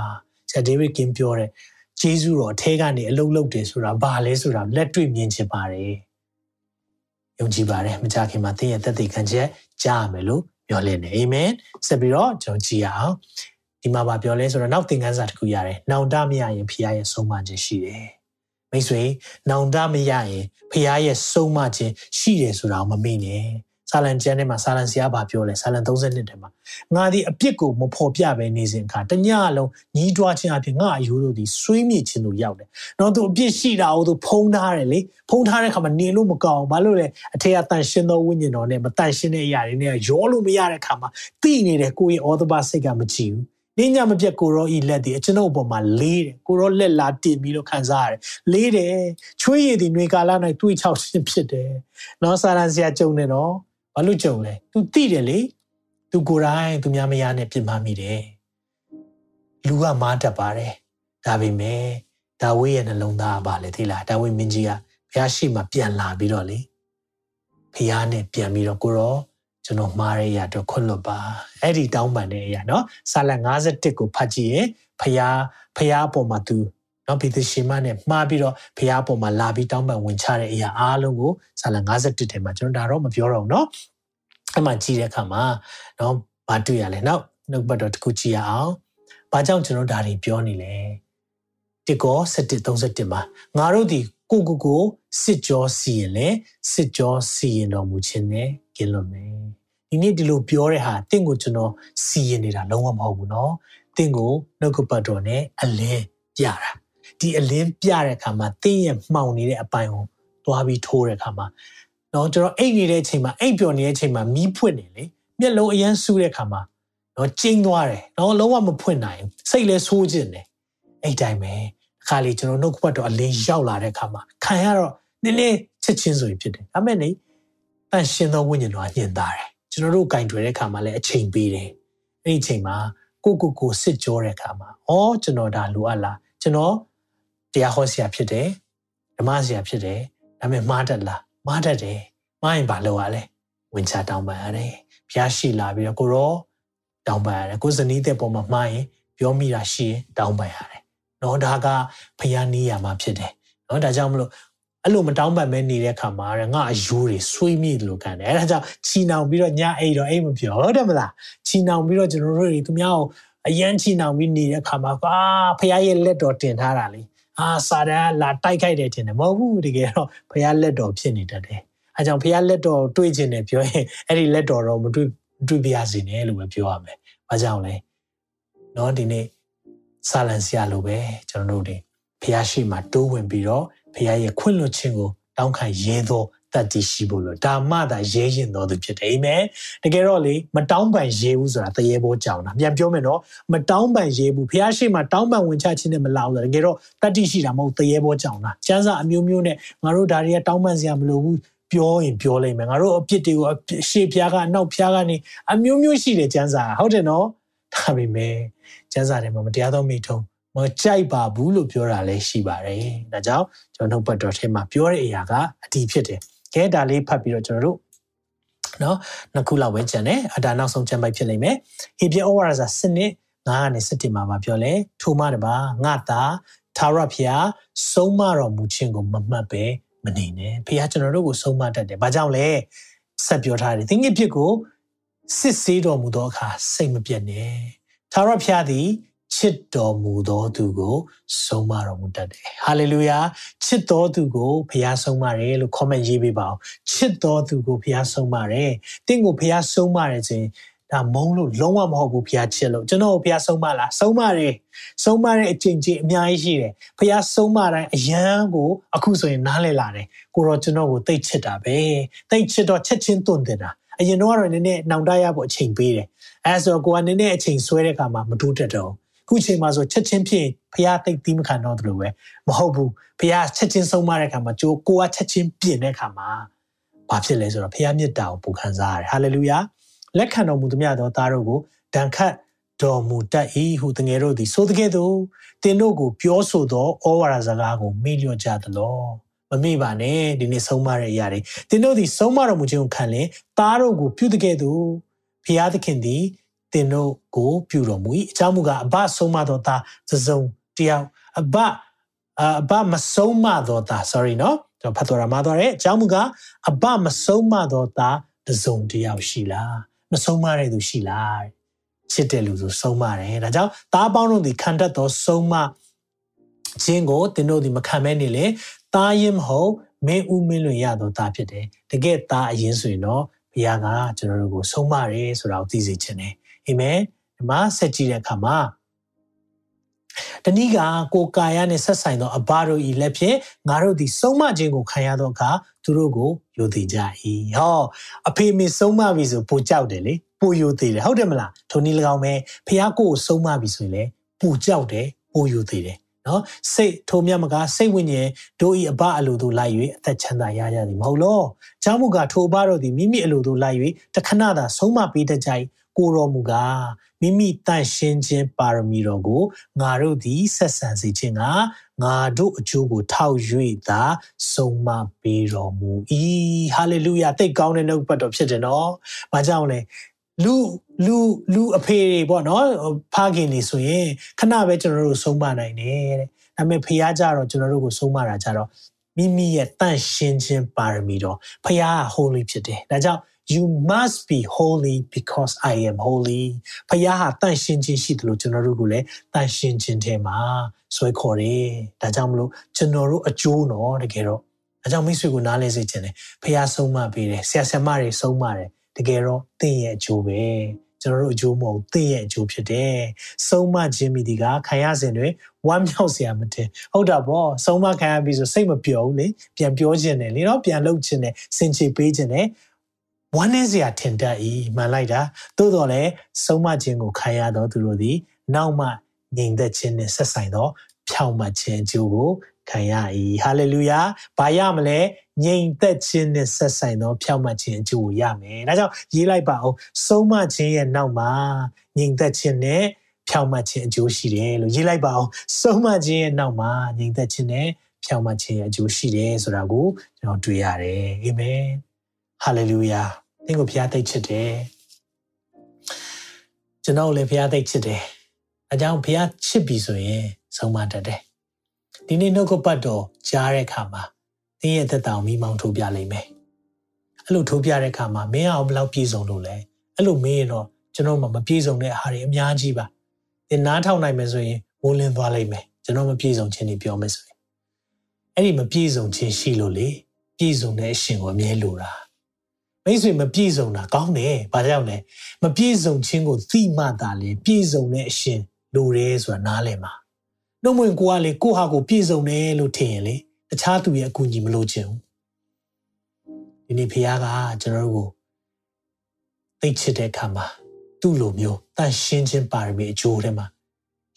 ဆရာဒေးဗစ်ကင်ပြောတဲ့ဂျေဇုတော်အထဲကနေအလုံးလုံးတယ်ဆိုတာဘာလဲဆိုတာလက်တွေ့မြင်ချင်ပါတယ်ယုံကြည်ပါတယ်မကြခင်မှာသင်ရဲ့သက်သေခံချက်ကြားရမယ်လို့ပြောလင်းနေအာမင်ဆက်ပြီးတော့ကျွန်တော်ကြည့်ရအောင်ဒီမှာဗာပြောလဲဆိုတော့နောက်သင်ခန်းစာတစ်ခုရတယ်။နောင်တမရရင်ဖခင်ရဲ့ဆုံးမခြင်းရှိတယ်။မိတ်ဆွေနောင်တမရရင်ဖခင်ရဲ့ဆုံးမခြင်းရှိတယ်ဆိုတာကိုမမေ့နဲ့ စာလံကျမ်းထဲမှာစာလံဆရာဘာပြောလဲစာလံ32ထဲမှာငါဒီအပြစ်ကိုမဖော်ပြဘဲနေစဉ်အခါတညလုံးညီးတွားခြင်းအဖြစ်ငါအယူတို့ဒီဆွေးမြေ့ခြင်းတို့ရောက်တယ်။နောက်သူအပြစ်ရှိတာကိုသူဖုံးထားတယ်လေ။ဖုံးထားတဲ့ခါမှာနေလို့မကောင်းဘာလို့လဲအထက်ကတန်ရှင်းသောဝိညာဉ်တော်နဲ့မတန်ရှင်းတဲ့အရာတွေနဲ့ရောလို့မရတဲ့ခါမှာတိနေတယ်ကိုယ့်ရဲ့ဩသဘစိတ်ကမကြည့်ဘူး။နေညမပြတ်ကိုရောဤလက်ဒီအကျွန်ုပ်အပေါ်မှာလေးတယ်ကိုရောလက်လာတင်ပြီးတော့ခံစားရတယ်လေးတယ်ချွေးရည်ဒီຫນွေကာလ၌တွေးချောက်ခြင်းဖြစ်တယ်နော်စာရန်ဆရာကြုံနေတော့ ဘာလို့ကြုံလဲ तू သိတယ်လေ तू ကိုယ်တိုင် तू များမရနဲ့ပြင်မာမိတယ်လူကမားတတ်ပါတယ်ဒါပေမဲ့ဒါဝိရဲ့နှလုံးသားကပါလေသိလားဒါဝိမင်းကြီးကဘုရားရှိမှပြန်လာပြီးတော့လေဘုရားနဲ့ပြန်ပြီးတော့ကိုရောကျွန်တော်မှားရရတော့ခွလွတ်ပါအဲ့ဒီတောင်းပန်တဲ့အရာနော်ဆာလတ်51ကိုဖတ်ကြည့်ရင်ဖျားဖျားအပေါ်မှာ तू နော်ဘီသရှင်မနဲ့မှားပြီးတော့ဘုရားပေါ်မှာလာပြီးတောင်းပန်ဝင်ချတဲ့အရာအားလုံးကိုစာလ51ထဲမှာကျွန်တော်ဒါတော့မပြောတော့ဘူးเนาะအဲ့မှာကြည့်တဲ့အခါမှာနော်မတွေ့ရလဲနောက်နှုတ်ဘတ်တော်တစ်ခုကြည့်ရအောင်ဘာကြောင့်ကျွန်တော်ဒါတွေပြောနေလဲတစ်ကော7131မှာငါတို့ဒီကိုကိုကိုစစ်ကြောစီရင်လဲစစ်ကြောစီရင်တော်မူခြင်းနဲ့ကင်းလွတ်မယ်ဒီနေ့ဒီလိုပြောတဲ့ဟာတင့်ကိုကျွန်တော်စီရင်နေတာလုံးဝမဟုတ်ဘူးเนาะတင့်ကိုနှုတ်ကပတ်တော်နဲ့အလင်းပြတာ ဒီအလင်းပြတဲ့အခါမှာတင့်ရဲ့မှောင်နေတဲ့အပိုင်းကိုသွားပြီးထိုးတဲ့အခါမှာနော်ကျွန်တော်အိတ်နေတဲ့အချိန်မှာအိတ်ပျော်နေတဲ့အချိန်မှာမီးဖွင့်နေလေမျက်လုံးအရန်ဆူတဲ့အခါမှာနော်ကျင်းသွားတယ်နော်လုံးဝမဖွင့်နိုင်စိတ်လဲဆိုးခြင်းတယ်အဲ့တိုင်းပဲအခါလေးကျွန်တော်နှုတ်ခွက်တော့အလင်းရောက်လာတဲ့အခါမှာခံရတော့နည်းနည်းချက်ချင်းဆိုရင်ဖြစ်တယ်ဒါမဲ့နေတန်ရှင်သောဝိညာဉ်တော်ညင်သားတယ်ကျွန်တော်တို့ကင်တွယ်တဲ့အခါမှာလည်းအချိန်ပေးတယ်အဲ့ဒီအချိန်မှာကိုကိုကိုစစ်ကြောတဲ့အခါမှာအော်ကျွန်တော်ဒါလိုအပ်လားကျွန်တော် တရားဟောဆရာဖြစ်တယ်ဓမ္မဆရာဖြစ်တယ်ဒါပေမဲ့မှားတတ်လားမှားတတ်တယ်မှားရင်ဘာလုပ်ရလဲဝင်ချတောင်းပန်ရတယ်ဘုရားရှိလာပြီးတော့ကိုရောတောင်းပန်ရတယ်ကိုဇနီးတဲ့ပုံမှာမှားရင်ပြောမိတာရှိရင်တောင်းပန်ရတယ်နော်ဒါကဘုရားနီးရမှာဖြစ်တယ်နော်ဒါကြောင့်မလို့အဲ့လိုမတောင်းပန်မဲနေတဲ့အခါမှာငါအယိုးတွေဆွေးမြေ့လို့ခံတယ်အဲ့ဒါကြောင့်ချီနှောင်ပြီးတော့ညအိတ်တော့အိတ်မပြောဟုတ်တယ်မလားချီနှောင်ပြီးတော့ကျွန်တော်တို့တွေသူများကိုအယမ်းချီနှောင်ပြီးနေတဲ့အခါမှာအာဖခင်ရဲ့လက်တော်တင်ထားတာလေ အာစာတန်လာတိုက်ခိုက်တယ်ထင်တယ်မဟုတ်ဘူးတကယ်တော့ဖခင်လက်တော်ဖြစ်နေတတ်တယ်အဲကြောင့်ဖခင်လက်တော်တွေးခြင်းနဲ့ပြောရင်အဲ့ဒီလက်တော်တော့မတွေးတွေးပြရစီနဲ့လို့ပဲပြောရမယ်ဘာကြောင့်လဲเนาะဒီနေ့ဆာလန်ဆရာလိုပဲကျွန်တော်တို့တွေဖခင်ရှိမှတိုးဝင်ပြီးတော့ဖခင်ရဲ့ခွင့်လွှတ်ခြင်းကိုတောင်းခံရဲသော တတတ်တည်ရှိဖို့လို့ဒါမှသာရဲရင်တော်သူဖြစ်တယ်အာမင်တကယ်တော့လေမတောင်းပန်ရဲဘူးဆိုတာတရေဘောကြောင်တာပြန်ပြောမယ်နော်မတောင်းပန်ရဲဘူးဖះရှိမှတောင်းပန်ဝင်ချခြင်းနဲ့မလာဘူးဆိုတကယ်တော့တတ်တည်ရှိတာမဟုတ်တရေဘောကြောင်တာကျန်းစာအမျိုးမျိုးနဲ့ငါတို့ဒါတွေကတောင်းပန်စရာမလိုဘူးပြောရင်ပြောလိုက်မယ်ငါတို့အပြစ်တွေကိုရှေ့ဖျားကအနောက်ဖျားကနေအမျိုးမျိုးရှိတယ်ကျန်းစာဟုတ်တယ်နော်ဒါပေမဲ့ကျန်းစာထဲမှာမတရားသောမိထုံးမကြိုက်ပါဘူးလို့ပြောတာလည်းရှိပါတယ်။ဒါကြောင့်ကျွန်တော်နှုတ်ပတ်တော်ထဲမှာပြောတဲ့အရာကအတီးဖြစ်တယ်။ ကဲဒါလေးဖတ်ပြီးတော့ကျွန်တော်တို့နော်နှစ်ခုလောက်ပဲကျန်တယ်။အဒါနောက်ဆုံးကျန်ပိုက်ဖြစ်နေမယ်။ဟေပြဩဝါဒစာစနစ်9ကနေ17မှာပါပြောလဲ။ထိုမှတပါငါသာသာရဖျားဆုံးမတော်မူခြင်းကိုမမှတ်ပဲမနေနဲ့။ဖျားကျွန်တော်တို့ကိုဆုံးမတတ်တယ်။ဘာကြောင့်လဲ။ဆက်ပြောထားတယ်။သင်္ကေဖြစ်ကိုစစ်ဆေးတော်မူသောအခါစိတ်မပြတ်နဲ့။သာရဖျားသည် ချစ်တော်မူသောသူကိုဆုံးမတော်မူတတ်တယ်ဟာလေလုယာချစ်တော်သူကိုဖခင်ဆုံးမတယ်လို့ comment ရေးပေးပါအောင်ချစ်တော်သူကိုဖခင်ဆုံးမတယ်တင့်ကိုဖခင်ဆုံးမတယ်ဆိုရင်ဒါမုံလို့လုံးဝမဟုတ်ဘူးဖခင်ချစ်လို့ကျွန်တော်ကိုဖခင်ဆုံးမလားဆုံးမတယ်ဆုံးမတဲ့အချိန်ချင်းအများကြီးရှိတယ်ဖခင်ဆုံးမတိုင်းအယံကိုအခုဆိုရင်နားလည်လာတယ်ကိုတော့ကျွန်တော်ကိုတိတ်ချစ်တာပဲတိတ်ချစ်တော့ချက်ချင်းတွန့်တင်တာအရင်တော့ကတော့နည်းနည်းနောင်တရဖို့အချိန်ပေးတယ်အဲဆိုကိုကနည်းနည်းအချိန်ဆွဲတဲ့အခါမှာမတိုးတက်တော့ ခုချိန်မှာဆိုချက်ချင်းဖြစ်ဖះတိတ်သီးမခံတော့သလိုပဲမဟုတ်ဘူးဖះချက်ချင်းဆုံးမတဲ့အခါမှာကြိုးကိုကချက်ချင်းပြင်တဲ့အခါမှာဘာဖြစ်လဲဆိုတော့ဖះမြတ်တာကိုပူခံစားရတယ်ဟာလေလုယာလက်ခံတော်မူသမျှသောသားတို့ကိုဒဏ်ခတ်တော်မူတတ်၏ဟုတငယ်တို့သည်ဆိုတဲ့ကဲ့သို့တင်တို့ကိုပြောဆိုသောဩဝါဒစကားကိုမေ့လျော့ကြသလောမမေ့ပါနဲ့ဒီနေ့ဆုံးမတဲ့အရာတွေတင်တို့သည်ဆုံးမတော်မူခြင်းကိုခံလင်သားတို့ကိုပြုတဲ့ကဲ့သို့ဖျားသခင်သည် သင်တို့ကိုပြုတော်မူ၏အကြောင်းမူကားအဘဆုံးမသောသားသစုံတယောက်အဘအဘမဆုံးမသောသား sorry နော်ကျွန်တော်ဖတ်တော်ရမှာတော့အကြောင်းမူကားအဘမဆုံးမသောသားသစုံတယောက်ရှိလားမဆုံးမတဲ့သူရှိလားချစ်တဲ့လူဆိုဆုံးမတယ်ဒါကြောင့်သားပေါင်းတို့သည်ခံတတ်သောဆုံးမခြင်းကိုသင်တို့သည်မခံမဲနေလေသားရင်မဟုတ်မင်းဦးမင်းလွင်ရသောသားဖြစ်တယ်တကယ်သားအရင်ဆိုရင်တော့ဘုရားကကျွန်တော်တို့ကိုဆုံးမတယ်ဆိုတာကိုသိစေခြင်းတယ် အာမင်ဒီမှာဆက်ကြည့်တဲ့အခါမှာတနည်းကကိုကာယနဲ့ဆက်ဆိုင်သောအဘတို့ဤလက်ဖြင့်ငါတို့သည်ဆုံးမခြင်းကိုခံရသောအခါသူတို့ကိုယိုသေးကြ၏ဟောအဖေမေဆုံးမပြီဆိုပိုကြောက်တယ်လေပိုယိုသေးတယ်ဟုတ်တယ်မလားထိုနည်း၎င်းပဲဖះကိုကိုဆုံးမပြီဆိုရင်လေပိုကြောက်တယ်ပိုယိုသေးတယ်နော်စိတ်ထိုမြတ်မကစိတ်ဝိညာဉ်တို့ဤအဘအလိုတို့လိုက်၍အသက်ချမ်းသာရကြသည်မဟုတ်လော။ချောင်းမူကထိုအဘတို့သည်မိမိအလိုတို့လိုက်၍တခဏသာဆုံးမပေးတတ်ကြ၏ ကိုတော်မူကားမိမိတန့်ရှင်းခြင်းပါရမီတော်ကိုငါတို့သည်ဆက်ဆံစေခြင်းကငါတို့အကျိုးကိုထောက်၍သာဆုံးမပေးတော်မူ၏ဟာလေလုယာတိတ်ကောင်းတဲ့နှုတ်ပတ်တော်ဖြစ်တယ်နော်။ဘာကြောင့်လဲလူလူလူအဖေတွေပေါ့နော်ဖခင်တွေဆိုရင်ခဏပဲကျွန်တော်တို့ဆုံးမနိုင်တယ်တဲ့။ဒါပေမဲ့ဖခင်ကြတော့ကျွန်တော်တို့ကိုဆုံးမတာကြတော့မိမိရဲ့တန့်ရှင်းခြင်းပါရမီတော်ဖခင်က holy ဖြစ်တယ်။ဒါကြောင့် you must be holy because I am holy ဖခင်ဟာတန်ရှင်းခြင်းရှိတယ်လို့ကျွန်တော်တို့ကလည်းတန်ရှင်းခြင်းထဲမှာဆွဲခေါ်တယ်ဒါကြောင့်မလို့ကျွန်တော်တို့အကျိုးတော့တကယ်တော့အဲကြောင့်မိတ်ဆွေကိုနားလဲစေခြင်းတယ်ဖခင်ဆုံးမပေးတယ်ဆရာဆရာမတွေဆုံးမတယ်တကယ်တော့သင်ရဲ့အကျိုးပဲကျွန်တော်တို့အကျိုးမဟုတ်သင်ရဲ့အကျိုးဖြစ်တယ်ဆုံးမခြင်းမိဒီကခံရစဉ်တွေဝမ်းမြောက်စရာမတင်ဟုတ်တာပေါ့ဆုံးမခံရပြီဆိုစိတ်မပျော်ဘူးလေပြန်ပြောခြင်းတယ်လေနော်ပြန်လုပ်ခြင်းတယ်စင်ချေပေးခြင်းတယ် ဝမ်းနည်းစရာထင်တတ်၏မှန်လိုက်တာသို့တော်လည်းဆုံးမခြင်းကိုခံရသောသူတို့သည်နောက်မှငြိမ်သက်ခြင်းနှင့်ဆက်ဆိုင်သောဖြောင့်မတ်ခြင်းအကျိုးကိုခံရ၏ဟာလေလုယာဘာရမလဲငြိမ်သက်ခြင်းနဲ့ဆက်ဆိုင်သောဖြောင့်မတ်ခြင်းအကျိုးကိုရမယ်ဒါကြောင့်ရေးလိုက်ပါအောင်ဆုံးမခြင်းရဲ့နောက်မှာငြိမ်သက်ခြင်းနဲ့ဖြောင့်မတ်ခြင်းအကျိုးရှိတယ်လို့ရေးလိုက်ပါအောင်ဆုံးမခြင်းရဲ့နောက်မှာငြိမ်သက်ခြင်းနဲ့ဖြောင့်မတ်ခြင်းရဲ့အကျိုးရှိတယ်ဆိုတာကိုကျွန်တော်တွေ့ရတယ်အာမင်ဟာလေလုယာ သင်ကိုဘုရားသိချစ်တယ်ကျွန်တော်လည်းဘုရားသိချစ်တယ်အကြောင်းဘုရားချစ်ပြီဆိုရင်ဆုံးမတတ်တယ်ဒီနေ့နှုတ်ကပတ်တော်ကြားတဲ့အခါမှာသင်ရဲ့သက်တာကိုမိမောင်းထိုးပြလိမ့်မယ်အဲ့လိုထိုးပြတဲ့အခါမှာမင်းအောင်ဘယ်လောက်ပြည့်စုံလို့လဲအဲ့လိုမင်းရင်တော့ကျွန်တော်မှမပြည့်စုံတဲ့အားတွေအများကြီးပါသင်နားထောင်နိုင်မယ်ဆိုရင်မိုးလင်းသွားလိမ့်မယ်ကျွန်တော်မပြည့်စုံခြင်းတွေပြောမယ်ဆိုရင်အဲ့ဒီမပြည့်စုံခြင်းရှိလို့လေပြည့်စုံတဲ့အရှင်ကိုအမြဲလိုတာ မိတ်ဆွေမပြည့်စုံတာကောင်းတယ်။ဘာကြောင့်လဲ။မပြည့်စုံခြင်းကိုသိမှသာလေပြည့်စုံတဲ့အရှင်လိုတယ်ဆိုတာနားလည်မှာ။နှုတ်မဝင်ကိုကလေကိုဟာကိုပြည့်စုံတယ်လို့ထင်ရင်လေတခြားသူရဲ့အကူအညီမလိုချင်ဘူး။ဒီနေ့ဖခင်ကကျွန်တော်တို့ကိုသိချစ်တဲ့အခါမှာသူ့လိုမျိုးတန်ရှင်းခြင်းပါရမီအကျိုးထဲမှာ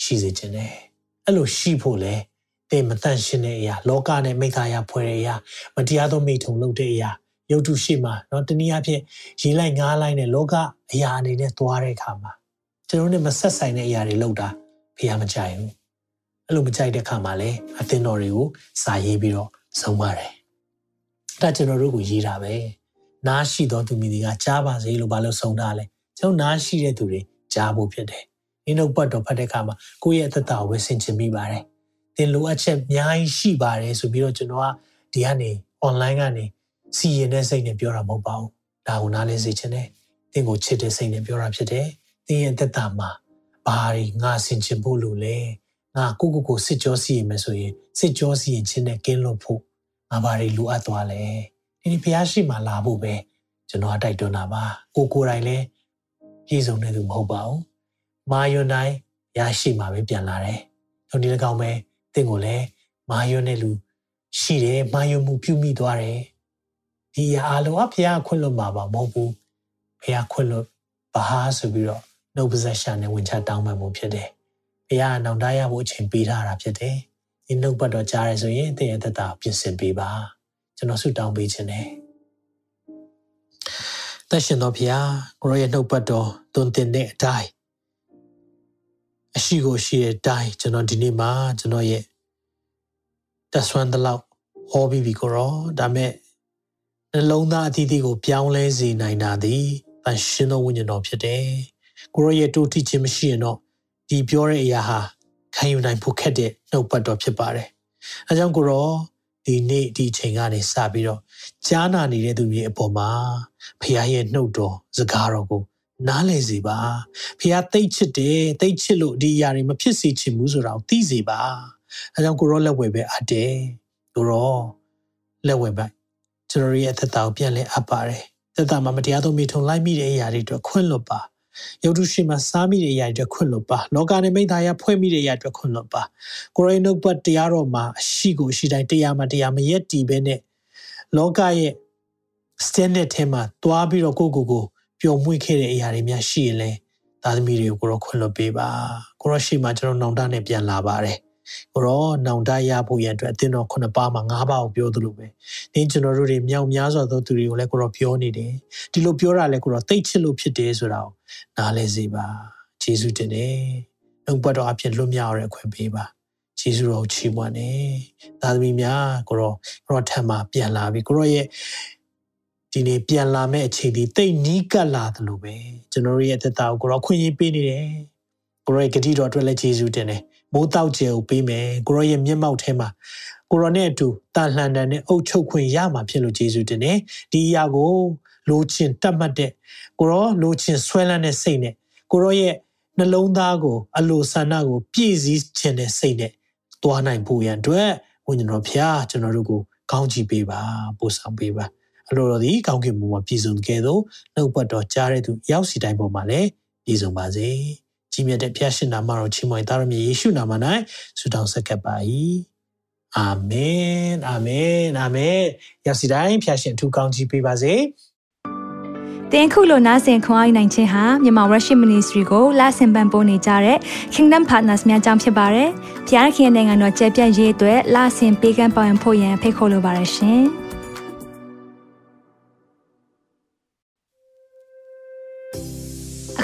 ရှိစေခြင်းနဲ့အဲ့လိုရှိဖို့လေတင်မတန်ရှင်းတဲ့အရာလောကနဲ့မိသားရဖွဲ့တဲ့အရာမတရားသောမိထုံလုပ်တဲ့အရာ ရုပ်တုရှိမှာเนาะတနည်းအားဖြင့်ရေးလိုက်ငားလိုက်နဲ့လောကအရာအနေနဲ့သွားတဲ့အခါမှာကျွန်တော်တို့မဆက်ဆိုင်တဲ့အရာတွေလုပ်တာဖះမကြိုက်ဘူးအဲ့လိုမကြိုက်တဲ့အခါမှာလည်းအသင်းတော်တွေကိုစာရေးပြီးတော့ဆုံးပါတယ်ဒါကျွန်တော်တို့ကိုရေးတာပဲနားရှိသောသူမိတွေကကြားပါစေလို့ဘာလို့ဆုံးတာလဲကျွန်တော်နားရှိတဲ့သူတွေကြားဖို့ဖြစ်တယ်ဒီနှုတ်ပတ်တော်ဖတ်တဲ့အခါမှာကိုယ့်ရဲ့အသက်တာကိုဝယ်ဆင်ခြင်မိပါတယ်သင်လိုအပ်ချက်အများကြီးရှိပါတယ်ဆိုပြီးတော့ကျွန်တော်ကဒီကနေ online ကနေ စီရင်တဲ့စိတ်နဲ့ပြောတာမဟုတ်ပါဘူးဒါကိုနားလည်စေချင်တယ်သင်ကိုချစ်တဲ့စိတ်နဲ့ပြောတာဖြစ်တယ်သင်ရဲ့သက်တာမှာဘာတွေငါဆင်ခြင်ဖို့လို့လဲငါကိုကိုကိုစစ်ကြောစီရင်မယ်ဆိုရင်စစ်ကြောစီရင်ခြင်းနဲ့ကင်းလွတ်ဖို့ငါဘာတွေလိုအပ်သွားလဲဒီဒီဖျားရှိမှလာဖို့ပဲကျွန်တော်တိုက်တွန်းတာပါကိုကိုယ်တိုင်လည်းပြည့်စုံနေသူမဟုတ်ပါဘူးမာယွန်တိုင်းရရှိမှပဲပြန်လာတယ်ဒီဒီကောင်ပဲသင်ကိုလည်းမာယွန်တဲ့လူရှိတယ်မာယွန်မှုပြုမိသွားတယ် ဒီအားလုံးအဖျားခွင့်လွတ်မှာပါမဟုတ်ဘူးဖျားခွင့်လွတ်ပါဆိုပြီးတော့နှုတ်ပါဆက်ရှာနဲ့ဝင်ချတောင်းပန်မှုဖြစ်တယ်။ဘုရားနောင်တရဖို့အချိန်ပေးထားတာဖြစ်တယ်။ဒီနှုတ်ပတ်တော်ကြားရဆိုရင်သင်ရဲ့သက်တာပြင်ဆင်ပေးပါ။ကျွန်တော်ဆုတောင်းပေးခြင်းနဲ့သက်ရှင်တော်ဘုရားကိုရောရဲ့နှုတ်ပတ်တော်သွန်သင်တဲ့အတိုင်းအရှိကိုရှိတဲ့အတိုင်းကျွန်တော်ဒီနေ့မှာကျွန်တော်ရဲ့တက်ဆွမ်းတလောက်ဟောပြီးပြီကိုရောဒါမဲ့ နှလုံးသားအသီးသီးကိုပြောင်းလဲစေနိုင်တာသည်တန်ရှင်သောဝိညာဉ်တော်ဖြစ်တယ်။ကိုရောရဲ့တိုးတိခြင်းမရှိရင်တော့ဒီပြောတဲ့အရာဟာခံယူနိုင်ဖို့ခက်တဲ့နှုတ်ပတ်တော်ဖြစ်ပါတယ်။အဲကြောင့်ကိုရောဒီနေ့ဒီချိန်ကနေစပြီးတော့ကြားနာနေတဲ့သူတွေအပေါ်မှာဖခင်ရဲ့နှုတ်တော်စကားတော်ကိုနားလည်စေပါဖခင်သိချစ်တယ်သိချစ်လို့ဒီအရာတွေမဖြစ်စေချင်ဘူးဆိုတာကိုသိစေပါအဲကြောင့်ကိုရောလက်ဝယ်ပဲအပ်တယ်ကိုရောလက်ဝယ်ပဲ ကျွန်တော်ရဲ့သက်တာကိုပြန်လဲအပ်ပါတယ်သက်တာမှာမတရားသောမိထုံလိုက်မိတဲ့အရာတွေအတွက်ခွင့်လွတ်ပါယုတ်တုရှိမှစားမိတဲ့အရာတွေအတွက်ခွင့်လွတ်ပါလောကနဲ့မိသားရဖွဲ့မိတဲ့အရာတွေအတွက်ခွင့်လွတ်ပါကိုရိုင်းနုတ်ပတ်တရားတော်မှာအရှိကိုရှိတိုင်းတရားမှာတရားမရက်တီးပဲနဲ့လောကရဲ့ standard ထဲမှာတွားပြီးတော့ကိုကိုကိုပျော်မွေ့ခဲ့တဲ့အရာတွေများရှိရင်လဲသားသမီးတွေကိုကိုရောခွင့်လွတ်ပေးပါကိုရောရှိမှကျွန်တော်နောင်တနဲ့ပြန်လာပါတယ် ကိုရောနောင်တရဖို့ရန်အတွက်အသင်းတော်ခုနှစ်ပါးမှာ၅ပါးကိုပြောသလိုပဲနင်းကျွန်တော်တို့တွေမြောက်များစွာသောသူတွေကိုလည်းကိုရောပြောနေတယ်ဒီလိုပြောတာလည်းကိုရောသိချစ်လို့ဖြစ်တယ်ဆိုတာကိုနားလဲစေပါယေရှုတင်တယ်နှုတ်ပတ်တော်အဖြစ်လွတ်မြောက်ရတဲ့အခွင့်ပေးပါယေရှုတော်ချီးမွမ်းနေသာသမီများကိုရောကိုရောထံမှာပြန်လာပြီကိုရောရဲ့ဒီနေ့ပြန်လာမဲ့အချိန်ဒီတိတ်နီးကပ်လာသလိုပဲကျွန်တော်ရဲ့သက်တာကိုကိုရောခွင့်ရပေးနေတယ်ကိုရောရဲ့ဂတိတော်အတွက်လည်းယေရှုတင်တယ် မိုးတောက်ကျယ်ကိုပေးမယ်ကိုရောရဲ့မျက်မှောက်ထဲမှာကိုရောနဲ့အတူတာလှန်တန်နဲ့အုပ်ချုပ်ခွင့်ရမှာဖြစ်လို့ယေရှုတင်တယ်ဒီအရာကိုလိုချင်တတ်မှတ်တဲ့ကိုရောလိုချင်ဆွဲလန်းတဲ့စိတ်နဲ့ကိုရောရဲ့နှလုံးသားကို အလိုဆန္ဒကိုပြည့်စည်ခြင်းတဲ့စိတ်နဲ့တွားနိုင်ဖို့ရန်အတွက်ဝိညာဉ်တော်ဖျားကျွန်တော်တို့ကိုကောင်းချီးပေးပါပို့ဆောင်ပေးပါအလိုတော်ဒီကောင်းကင်ဘုံမှာပြည်စုံကြသောနှုတ်ပတ်တော်ကြားတဲ့သူရောက်စီတိုင်းပေါ်မှာလည်းပြည်စုံပါစေ ကြီးမြတ်တဲ့ဖျားရှင်နာမတော်ချီးမွမ်းသားရမည်ယေရှုနာမ၌ဆုတောင်းဆက်ကပ်ပါ၏အာမင်အာမင်အာမင်ရောက်စီတိုင်းဖျားရှင်အထူးကောင်းချီးပေးပါစေတင်ခုလိုနာဆင်ခွန်အားနိုင်ခြင်းဟာမြန်မာ Worship Ministry ကိုလာဆင်ပန်ပိုးနေကြတဲ့ Kingdom Partners များအကြောင်းဖြစ်ပါတယ်။ဖျားခင်နိုင်ငံတော်ကျယ်ပြန့်ရေးအတွက်လာဆင်ပေးကမ်းပောင်းဖို့ရန်ဖိတ်ခေါ်လိုပါတယ်ရှင်။